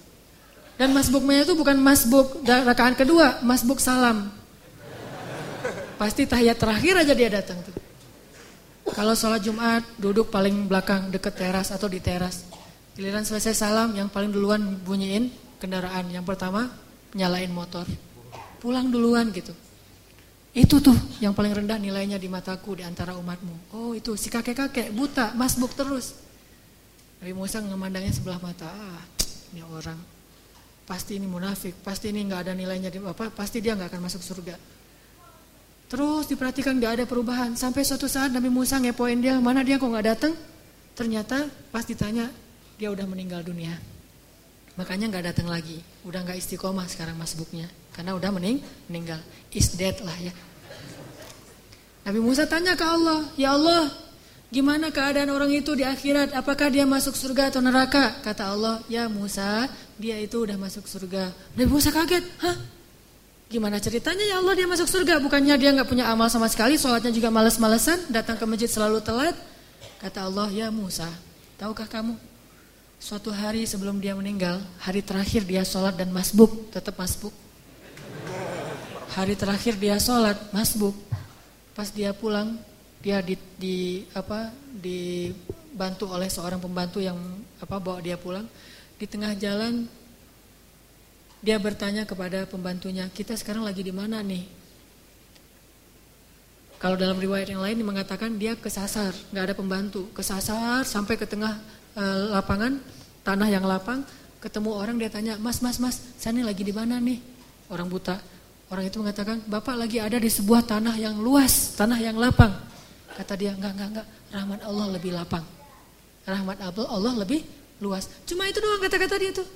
A: Dan masbuknya itu bukan masbuk rakaat kedua, masbuk salam. Pasti tahiyat terakhir aja dia datang tuh. Kalau sholat Jumat duduk paling belakang deket teras atau di teras. Giliran selesai salam yang paling duluan bunyiin kendaraan. Yang pertama nyalain motor. Pulang duluan gitu. Itu tuh yang paling rendah nilainya di mataku di antara umatmu. Oh itu si kakek-kakek buta masbuk terus. Nabi Musa memandangnya sebelah mata. Ah, ini orang pasti ini munafik, pasti ini nggak ada nilainya di apa, pasti dia nggak akan masuk surga. Terus diperhatikan gak ada perubahan. Sampai suatu saat Nabi Musa ngepoin dia, mana dia kok gak datang? Ternyata pas ditanya, dia udah meninggal dunia. Makanya gak datang lagi. Udah gak istiqomah sekarang masbuknya. Karena udah mening meninggal. Is dead lah ya. Nabi Musa tanya ke Allah, Ya Allah, gimana keadaan orang itu di akhirat? Apakah dia masuk surga atau neraka? Kata Allah, Ya Musa, dia itu udah masuk surga. Nabi Musa kaget, hah? Gimana ceritanya ya Allah dia masuk surga? Bukannya dia nggak punya amal sama sekali, sholatnya juga males-malesan, datang ke masjid selalu telat. Kata Allah, ya Musa, tahukah kamu? Suatu hari sebelum dia meninggal, hari terakhir dia sholat dan masbuk, tetap masbuk. Hari terakhir dia sholat, masbuk. Pas dia pulang, dia di, di apa dibantu oleh seorang pembantu yang apa bawa dia pulang. Di tengah jalan dia bertanya kepada pembantunya, kita sekarang lagi di mana nih? Kalau dalam riwayat yang lain mengatakan dia kesasar, nggak ada pembantu, kesasar sampai ke tengah e, lapangan, tanah yang lapang, ketemu orang dia tanya, mas, mas, mas, saya ini lagi di mana nih? Orang buta. Orang itu mengatakan, bapak lagi ada di sebuah tanah yang luas, tanah yang lapang. Kata dia, enggak, enggak, enggak, rahmat Allah lebih lapang. Rahmat Allah lebih luas. Cuma itu doang kata-kata dia tuh.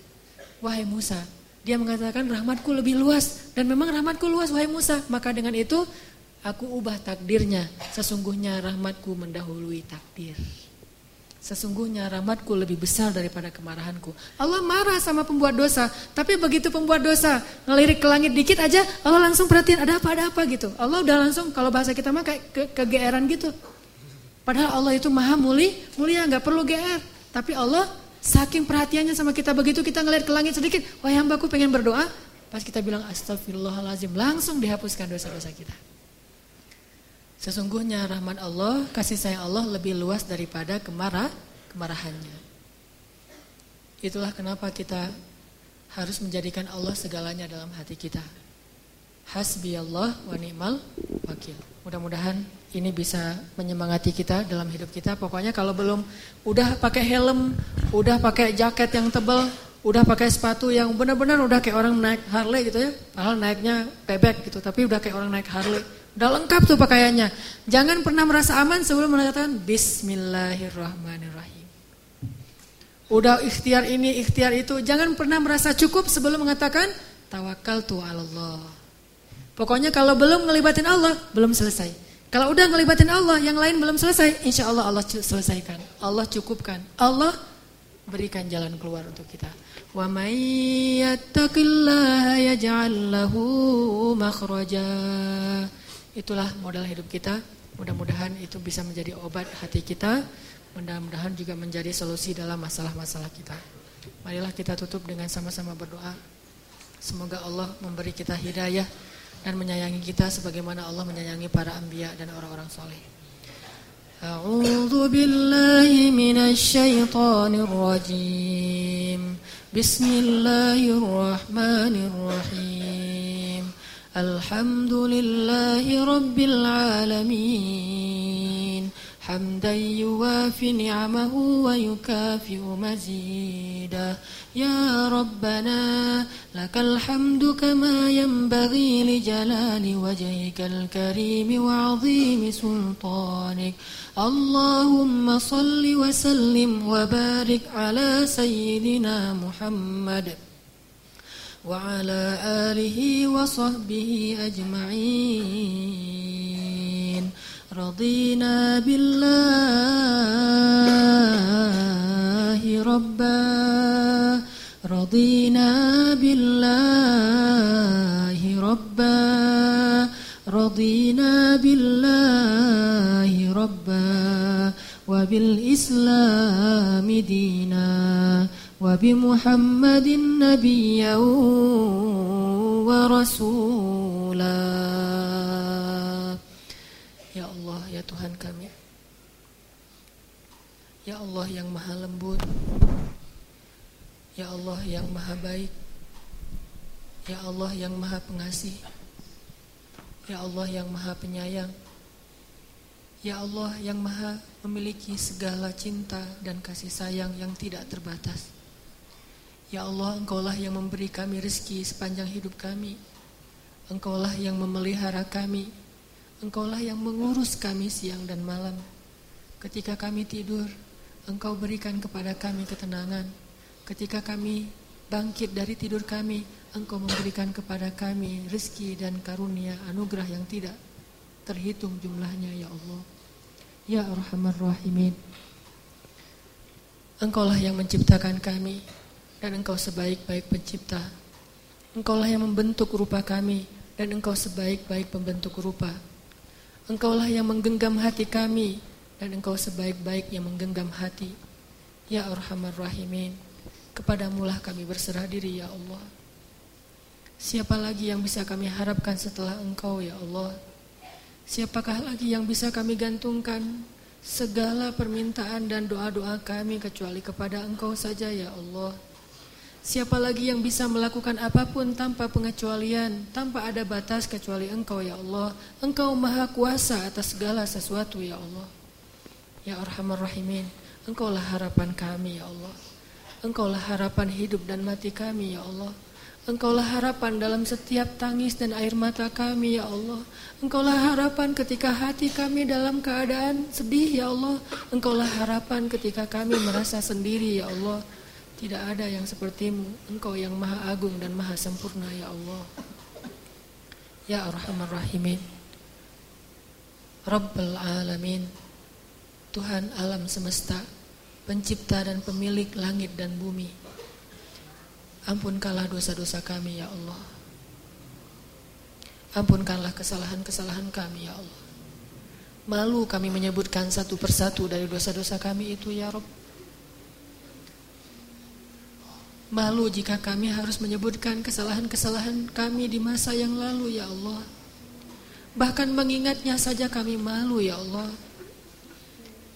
A: Wahai Musa, dia mengatakan rahmatku lebih luas dan memang rahmatku luas wahai Musa. Maka dengan itu aku ubah takdirnya. Sesungguhnya rahmatku mendahului takdir. Sesungguhnya rahmatku lebih besar daripada kemarahanku. Allah marah sama pembuat dosa. Tapi begitu pembuat dosa ngelirik ke langit dikit aja, Allah langsung perhatiin ada apa, ada apa gitu. Allah udah langsung, kalau bahasa kita mah kayak ke, kegeeran gitu. Padahal Allah itu maha muli, mulia, nggak perlu GR. Tapi Allah Saking perhatiannya sama kita begitu kita ngeliat ke langit sedikit, wah hambaku pengen berdoa, pas kita bilang astagfirullahalazim, langsung dihapuskan dosa-dosa kita. Sesungguhnya rahmat Allah, kasih sayang Allah lebih luas daripada kemarah, kemarahannya. Itulah kenapa kita harus menjadikan Allah segalanya dalam hati kita. Hasbi Allah wa ni'mal wakil. Mudah-mudahan ini bisa menyemangati kita dalam hidup kita. Pokoknya kalau belum udah pakai helm, udah pakai jaket yang tebal, udah pakai sepatu yang benar-benar udah kayak orang naik Harley gitu ya. Padahal naiknya bebek gitu, tapi udah kayak orang naik Harley. Udah lengkap tuh pakaiannya. Jangan pernah merasa aman sebelum mengatakan Bismillahirrahmanirrahim. Udah ikhtiar ini, ikhtiar itu. Jangan pernah merasa cukup sebelum mengatakan tawakal tu Allah. Pokoknya kalau belum ngelibatin Allah, belum selesai. Kalau udah ngelibatin Allah, yang lain belum selesai, insya Allah Allah selesaikan. Allah cukupkan. Allah berikan jalan keluar untuk kita. Wa may yattaqillaha yaj'al lahu makhraja itulah modal hidup kita. Mudah-mudahan itu bisa menjadi obat hati kita. Mudah-mudahan juga menjadi solusi dalam masalah-masalah kita. Marilah kita tutup dengan sama-sama berdoa. Semoga Allah memberi kita hidayah dan menyayangi kita sebagaimana Allah menyayangi para anbiya dan orang-orang soleh. أعوذ بالله من الشيطان الرجيم بسم الله الرحمن الرحيم الحمد لله رب العالمين. حمدا يوافي نعمه ويكافئ مزيدا يا ربنا لك الحمد كما ينبغي لجلال وجهك الكريم وعظيم سلطانك. اللهم صل وسلم وبارك على سيدنا محمد. وعلى آله وصحبه أجمعين. رضينا بالله ربا. رضينا بالله ربا. رضينا بالله ربا. وبالإسلام دينا. وبمحمد نبيا ورسولا Ya Allah, ya Tuhan kami Ya Allah yang maha lembut Ya Allah yang maha baik Ya Allah yang maha pengasih Ya Allah yang maha penyayang Ya Allah yang maha memiliki segala cinta dan kasih sayang yang tidak terbatas Ya Allah engkaulah yang memberi kami rezeki sepanjang hidup kami Engkaulah yang memelihara kami Engkaulah yang mengurus kami siang dan malam. Ketika kami tidur, Engkau berikan kepada kami ketenangan. Ketika kami bangkit dari tidur kami, Engkau memberikan kepada kami rezeki dan karunia anugerah yang tidak terhitung jumlahnya ya Allah. Ya Arhamar Rahimin. Engkaulah yang menciptakan kami dan Engkau sebaik-baik pencipta. Engkaulah yang membentuk rupa kami dan Engkau sebaik-baik pembentuk rupa. Engkaulah yang menggenggam hati kami dan engkau sebaik-baik yang menggenggam hati. Ya Arhamar Rahimin, kepadamulah kami berserah diri ya Allah. Siapa lagi yang bisa kami harapkan setelah engkau ya Allah? Siapakah lagi yang bisa kami gantungkan segala permintaan dan doa-doa kami kecuali kepada engkau saja ya Allah. Siapa lagi yang bisa melakukan apa pun tanpa pengecualian, tanpa ada batas kecuali Engkau ya Allah. Engkau maha kuasa atas segala sesuatu ya Allah. Ya Arhamar Rahimin, Engkaulah harapan kami ya Allah. Engkaulah harapan hidup dan mati kami ya Allah. Engkaulah harapan dalam setiap tangis dan air mata kami ya Allah. Engkaulah harapan ketika hati kami dalam keadaan sedih ya Allah. Engkaulah harapan ketika kami merasa sendiri ya Allah. Tidak ada yang sepertimu, engkau yang maha agung dan maha sempurna ya Allah. Ya Arhamar Rahimin. Rabbal Alamin. Tuhan alam semesta, pencipta dan pemilik langit dan bumi. Ampunkanlah dosa-dosa kami ya Allah. Ampunkanlah kesalahan-kesalahan kami ya Allah. Malu kami menyebutkan satu persatu dari dosa-dosa kami itu ya Rabb. Malu jika kami harus menyebutkan kesalahan-kesalahan kami di masa yang lalu ya Allah. Bahkan mengingatnya saja kami malu ya Allah.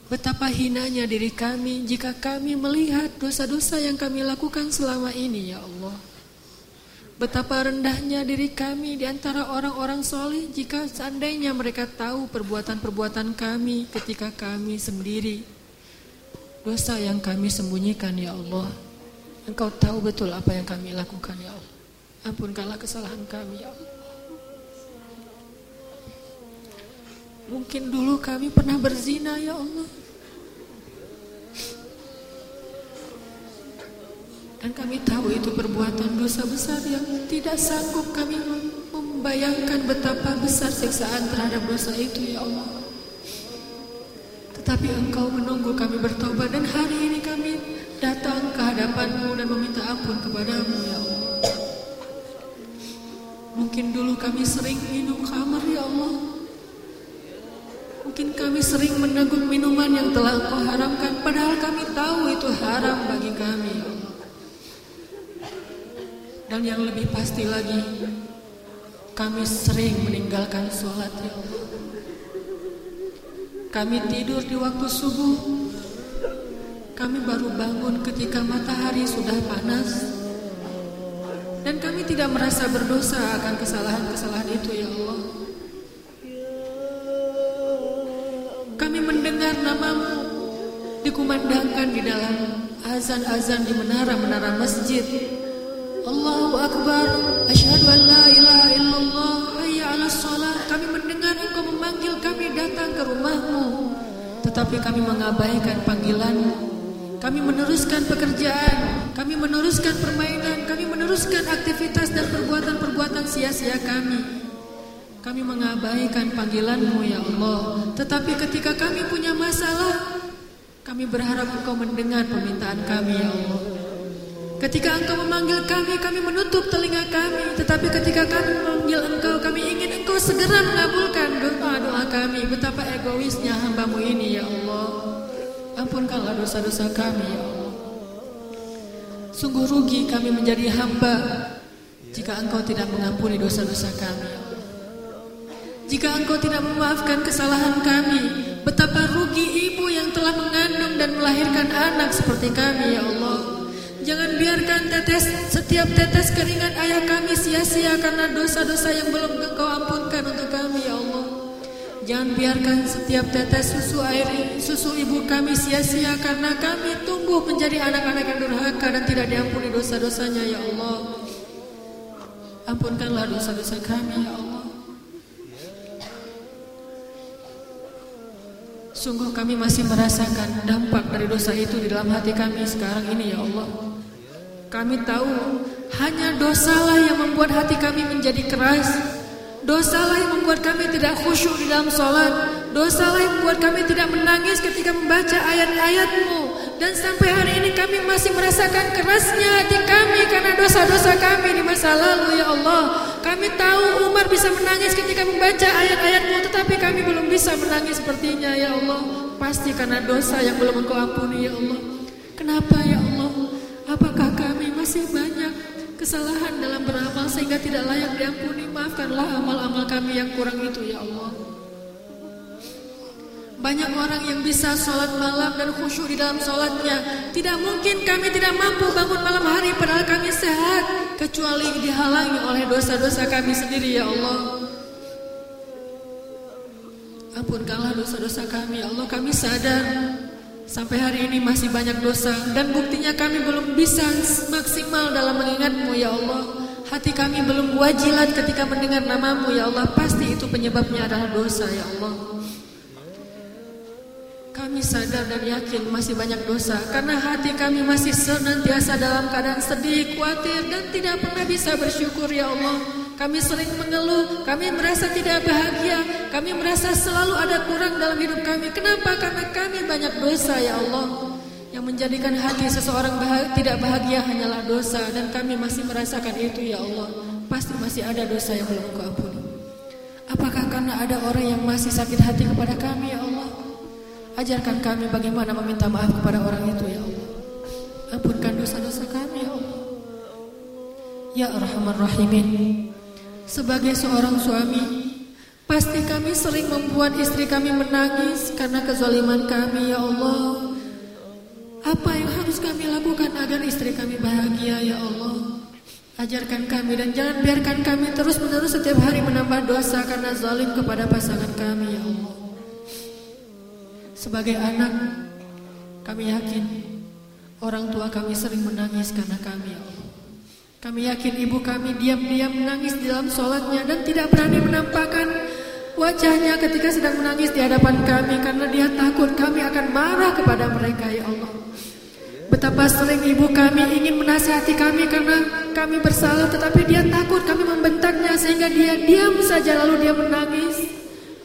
A: Betapa hinanya diri kami jika kami melihat dosa-dosa yang kami lakukan selama ini ya Allah. Betapa rendahnya diri kami di antara orang-orang soleh jika seandainya mereka tahu perbuatan-perbuatan kami ketika kami sendiri. Dosa yang kami sembunyikan ya Allah. Engkau tahu betul apa yang kami lakukan ya Allah. Ampunkanlah kesalahan kami ya Allah. Mungkin dulu kami pernah berzina ya Allah. Dan kami tahu itu perbuatan dosa besar yang tidak sanggup kami membayangkan betapa besar siksaan terhadap dosa itu ya Allah. Tetapi engkau menunggu kami bertobat dan hari ini kami datang ke hadapanmu dan meminta ampun kepadamu ya Allah. Mungkin dulu kami sering minum khamar ya Allah. Mungkin kami sering meneguk minuman yang telah Engkau haramkan padahal kami tahu itu haram bagi kami. Dan yang lebih pasti lagi, kami sering meninggalkan sholat ya Allah. Kami tidur di waktu subuh. Kami baru bangun ketika matahari sudah panas. Dan kami tidak merasa berdosa akan kesalahan-kesalahan itu ya Allah. Kami mendengar namamu dikumandangkan di dalam azan-azan di menara-menara masjid. Allahu Akbar, asyhadu an la ilaha illallah, hayya 'alas shalah. Kami mendengar Engkau memanggil kami datang ke rumahmu, tetapi kami mengabaikan panggilanmu. Kami meneruskan pekerjaan, kami meneruskan permainan, kami meneruskan aktivitas dan perbuatan-perbuatan sia-sia kami. Kami mengabaikan panggilanmu ya Allah. Tetapi ketika kami punya masalah, kami berharap engkau mendengar permintaan kami ya Allah. Ketika engkau memanggil kami, kami menutup telinga kami. Tetapi ketika kami memanggil engkau, kami ingin engkau segera mengabulkan doa-doa kami. Betapa egoisnya hambamu ini ya Allah. Ampunkanlah dosa-dosa kami ya Allah. Sungguh rugi kami menjadi hamba jika engkau tidak mengampuni dosa-dosa kami. Jika engkau tidak memaafkan kesalahan kami, betapa rugi ibu yang telah mengandung dan melahirkan anak seperti kami ya Allah. Jangan biarkan tetes setiap tetes keringat ayah kami sia-sia karena dosa-dosa yang belum engkau ampunkan untuk kami. Jangan biarkan setiap tetes susu air susu ibu kami sia-sia karena kami tumbuh menjadi anak-anak yang durhaka dan tidak diampuni dosa-dosanya ya Allah. Ampunkanlah dosa-dosa kami ya Allah. Sungguh kami masih merasakan dampak dari dosa itu di dalam hati kami sekarang ini ya Allah. Kami tahu hanya dosalah yang membuat hati kami menjadi keras Dosalah yang membuat kami tidak khusyuk di dalam sholat. Dosalah yang membuat kami tidak menangis ketika membaca ayat-ayatmu. Dan sampai hari ini kami masih merasakan kerasnya hati kami Karena dosa-dosa kami di masa lalu ya Allah. Kami tahu Umar bisa menangis ketika membaca ayat-ayatmu Tetapi kami belum bisa menangis sepertinya ya Allah. Pasti karena dosa yang belum engkau ampuni ya Allah. Kenapa ya Allah? Apakah kami masih banyak kesalahan dalam beramal sehingga tidak layak diampuni. Maafkanlah amal-amal kami yang kurang itu ya Allah. Banyak orang yang bisa sholat malam dan khusyuk di dalam sholatnya. Tidak mungkin kami tidak mampu bangun malam hari padahal kami sehat. Kecuali dihalangi oleh dosa-dosa kami sendiri ya Allah. Ampunkanlah dosa-dosa kami ya Allah. Kami sadar Sampai hari ini masih banyak dosa dan buktinya kami belum bisa maksimal dalam mengingatmu ya Allah. Hati kami belum wajilat ketika mendengar namamu ya Allah. Pasti itu penyebabnya adalah dosa ya Allah. Kami sadar dan yakin masih banyak dosa karena hati kami masih senantiasa dalam keadaan sedih, khawatir dan tidak pernah bisa bersyukur ya Allah. Kami sering mengeluh, kami merasa tidak bahagia, kami merasa selalu ada kurang dalam hidup kami. Kenapa? Karena kami banyak dosa ya Allah. Yang menjadikan hati seseorang bahagia, tidak bahagia hanyalah dosa dan kami masih merasakan itu ya Allah. Pasti masih ada dosa yang belum Engkau ampuni. Apakah karena ada orang yang masih sakit hati kepada kami ya Allah? Ajarkan kami bagaimana meminta maaf kepada orang itu ya Allah. Ampunkan dosa-dosa kami ya Allah. Ya Arhamar Rahimin. Sebagai seorang suami, pasti kami sering membuat istri kami menangis karena kezaliman kami, ya Allah. Apa yang harus kami lakukan agar istri kami bahagia, ya Allah? Ajarkan kami dan jangan biarkan kami terus-menerus setiap hari menambah dosa karena zalim kepada pasangan kami, ya Allah. Sebagai anak, kami yakin orang tua kami sering menangis karena kami, ya Allah. Kami yakin ibu kami diam-diam menangis di dalam sholatnya dan tidak berani menampakkan wajahnya ketika sedang menangis di hadapan kami karena dia takut kami akan marah kepada mereka ya Allah. Betapa sering ibu kami ingin menasihati kami karena kami bersalah tetapi dia takut kami membentaknya sehingga dia diam saja lalu dia menangis.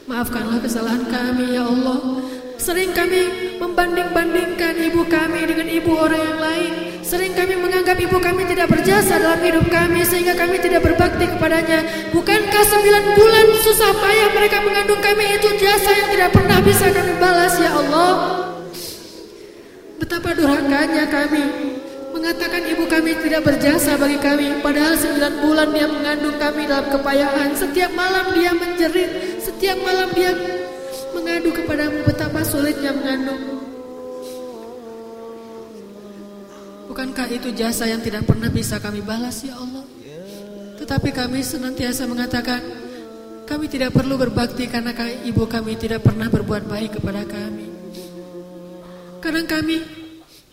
A: Maafkanlah kesalahan kami ya Allah. Sering kami membanding-bandingkan ibu kami dengan ibu orang yang lain. Sering kami menganggap ibu kami tidak berjasa dalam hidup kami sehingga kami tidak berbakti kepadanya. Bukankah sembilan bulan susah payah mereka mengandung kami itu jasa yang tidak pernah bisa kami balas ya Allah? Betapa durhakanya kami mengatakan ibu kami tidak berjasa bagi kami padahal sembilan bulan dia mengandung kami dalam kepayahan setiap malam dia menjerit setiap malam dia mengadu kepadamu betapa sulitnya mengandung Bukankah itu jasa yang tidak pernah bisa kami balas ya Allah? Tetapi kami senantiasa mengatakan kami tidak perlu berbakti karena ibu kami tidak pernah berbuat baik kepada kami. Kadang kami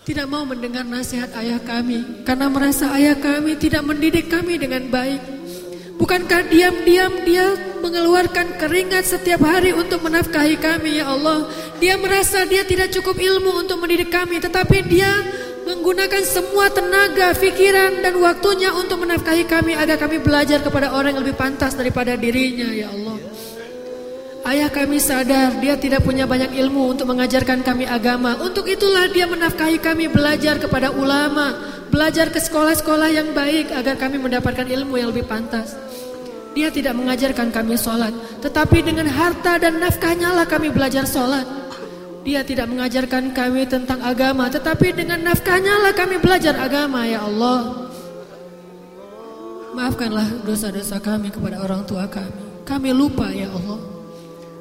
A: tidak mau mendengar nasihat ayah kami karena merasa ayah kami tidak mendidik kami dengan baik. Bukankah diam-diam dia mengeluarkan keringat setiap hari untuk menafkahi kami ya Allah? Dia merasa dia tidak cukup ilmu untuk mendidik kami tetapi dia menggunakan semua tenaga, pikiran dan waktunya untuk menafkahi kami agar kami belajar kepada orang yang lebih pantas daripada dirinya ya Allah. Ayah kami sadar dia tidak punya banyak ilmu untuk mengajarkan kami agama. Untuk itulah dia menafkahi kami belajar kepada ulama, belajar ke sekolah-sekolah yang baik agar kami mendapatkan ilmu yang lebih pantas. Dia tidak mengajarkan kami sholat, tetapi dengan harta dan nafkahnya lah kami belajar sholat. Dia tidak mengajarkan kami tentang agama, tetapi dengan nafkahnya lah kami belajar agama, ya Allah. Maafkanlah dosa-dosa kami kepada orang tua kami. Kami lupa, ya Allah.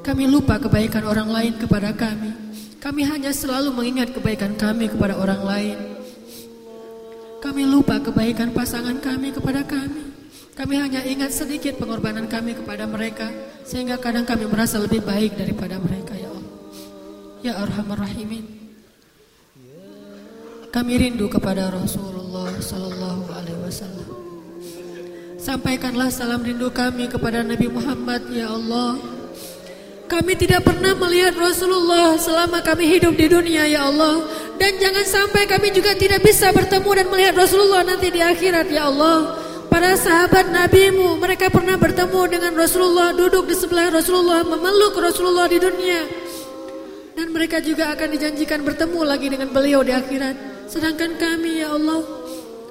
A: Kami lupa kebaikan orang lain kepada kami. Kami hanya selalu mengingat kebaikan kami kepada orang lain. Kami lupa kebaikan pasangan kami kepada kami. Kami hanya ingat sedikit pengorbanan kami kepada mereka, sehingga kadang kami merasa lebih baik daripada mereka, ya Ya Arhamar Rahimin. Kami rindu kepada Rasulullah Sallallahu Alaihi Wasallam. Sampaikanlah salam rindu kami kepada Nabi Muhammad Ya Allah. Kami tidak pernah melihat Rasulullah selama kami hidup di dunia Ya Allah. Dan jangan sampai kami juga tidak bisa bertemu dan melihat Rasulullah nanti di akhirat Ya Allah. Para sahabat nabimu mereka pernah bertemu dengan Rasulullah Duduk di sebelah Rasulullah Memeluk Rasulullah di dunia dan mereka juga akan dijanjikan bertemu lagi dengan beliau di akhirat. Sedangkan kami ya Allah,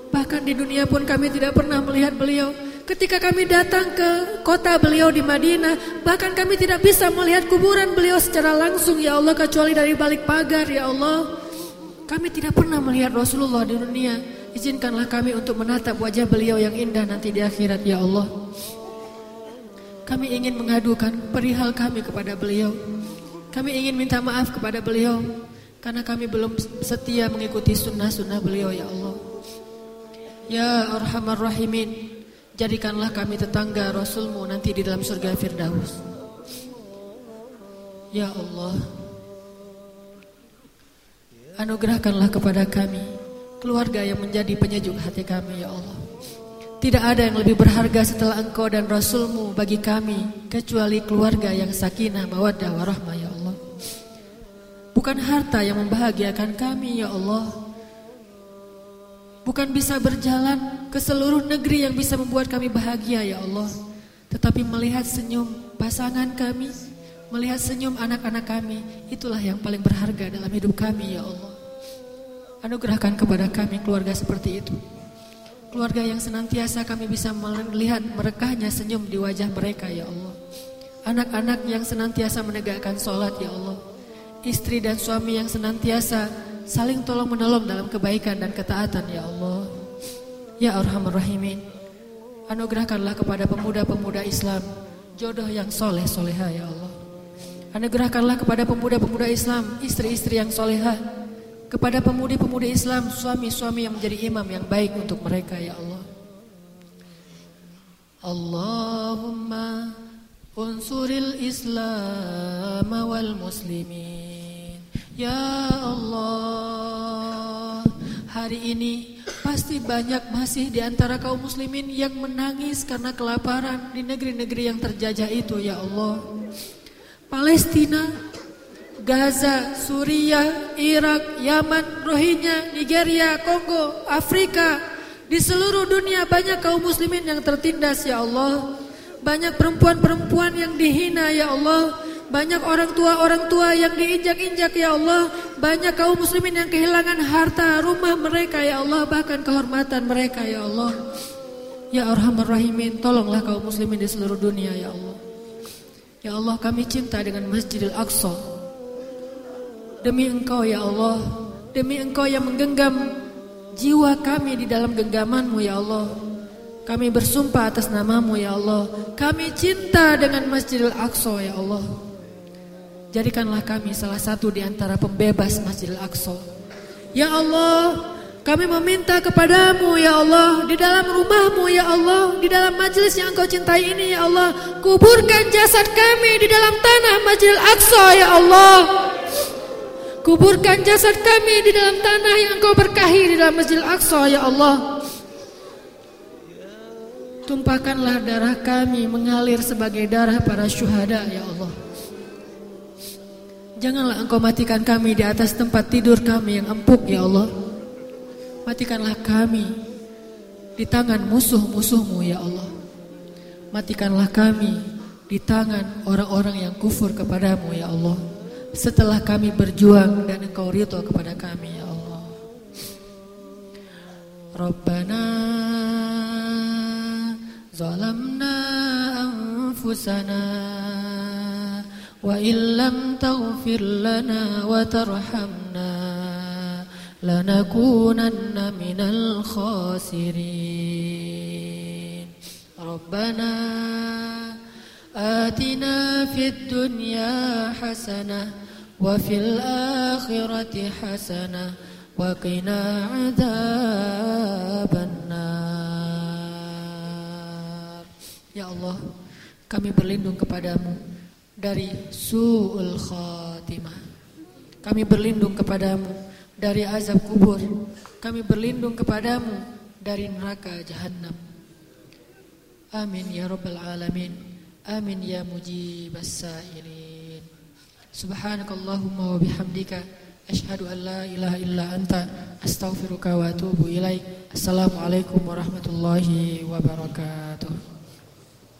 A: bahkan di dunia pun kami tidak pernah melihat beliau. Ketika kami datang ke kota beliau di Madinah, bahkan kami tidak bisa melihat kuburan beliau secara langsung ya Allah kecuali dari balik pagar ya Allah. Kami tidak pernah melihat Rasulullah di dunia. Izinkanlah kami untuk menatap wajah beliau yang indah nanti di akhirat ya Allah. Kami ingin mengadukan perihal kami kepada beliau. Kami ingin minta maaf kepada beliau karena kami belum setia mengikuti sunnah-sunnah beliau ya Allah. Ya Arhamar Rahimin, jadikanlah kami tetangga Rasulmu nanti di dalam surga Firdaus. Ya Allah, anugerahkanlah kepada kami keluarga yang menjadi penyejuk hati kami ya Allah. Tidak ada yang lebih berharga setelah engkau dan Rasulmu bagi kami kecuali keluarga yang sakinah, mawaddah, warahmah ya. Bukan harta yang membahagiakan kami ya Allah. Bukan bisa berjalan ke seluruh negeri yang bisa membuat kami bahagia ya Allah. Tetapi melihat senyum pasangan kami Melihat senyum anak-anak kami Itulah yang paling berharga dalam hidup kami ya Allah. Anugerahkan kepada kami keluarga seperti itu. Keluarga yang senantiasa kami bisa melihat merekahnya senyum di wajah mereka ya Allah. Anak-anak yang senantiasa menegakkan sholat ya Allah istri dan suami yang senantiasa saling tolong menolong dalam kebaikan dan ketaatan ya Allah. Ya Arhamar Rahimin. Anugerahkanlah kepada pemuda-pemuda Islam jodoh yang soleh soleha ya Allah. Anugerahkanlah kepada pemuda-pemuda Islam istri-istri yang soleha. Kepada pemudi-pemudi Islam suami-suami yang menjadi imam yang baik untuk mereka ya Allah. Allahumma unsuril Islam wal muslimin. Ya Allah Hari ini pasti banyak masih di antara kaum muslimin yang menangis karena kelaparan di negeri-negeri yang terjajah itu ya Allah. Palestina, Gaza, Suriah, Irak, Yaman, Rohingya, Nigeria, Kongo, Afrika Di seluruh dunia banyak kaum muslimin yang tertindas ya Allah. Banyak perempuan-perempuan yang dihina ya Allah Banyak orang tua-orang tua yang diinjak-injak ya Allah. Banyak kaum muslimin yang kehilangan harta rumah mereka ya Allah. Bahkan kehormatan mereka ya Allah. Ya Arhamar Rahimin, tolonglah kaum muslimin di seluruh dunia ya Allah. Ya Allah kami cinta dengan Masjidil Aqsa. Demi Engkau ya Allah, demi Engkau yang menggenggam jiwa kami di dalam genggamanmu ya Allah. Kami bersumpah atas namamu ya Allah. Kami cinta dengan Masjidil Aqsa ya Allah. Jadikanlah kami salah satu di antara pembebas Masjidil Aqsa. Ya Allah, kami meminta kepadamu ya Allah Di dalam rumahmu ya Allah Di dalam majelis yang engkau cintai ini ya Allah Kuburkan jasad kami di dalam tanah Majlis Aqsa ya Allah. Kuburkan jasad kami di dalam tanah yang engkau berkahi di dalam Masjid Aqsa ya Allah. Tumpahkanlah darah kami mengalir sebagai darah para syuhada ya Allah Janganlah engkau matikan kami di atas tempat tidur kami yang empuk ya Allah Matikanlah kami di tangan musuh-musuhmu ya Allah. Matikanlah kami di tangan orang-orang yang kufur kepadamu ya Allah. Setelah kami berjuang dan engkau ridho kepada kami ya Allah. Rabbana zalamna anfusana wa illam taghfir lana wa tarhamna لنكونن من الخاسرين ربنا آتنا في الدنيا حسنة وفي الآخرة حسنة وقنا عذاب النار Ya Allah kami berlindung kepadamu dari su'ul khatimah kami berlindung kepadamu dari azab kubur. Kami berlindung kepadamu dari neraka jahanam. Amin ya rabbal alamin. Amin ya mujibas sailin. Subhanakallahumma wa bihamdika asyhadu an la ilaha illa anta astaghfiruka wa atubu ilaik. Assalamualaikum warahmatullahi wabarakatuh.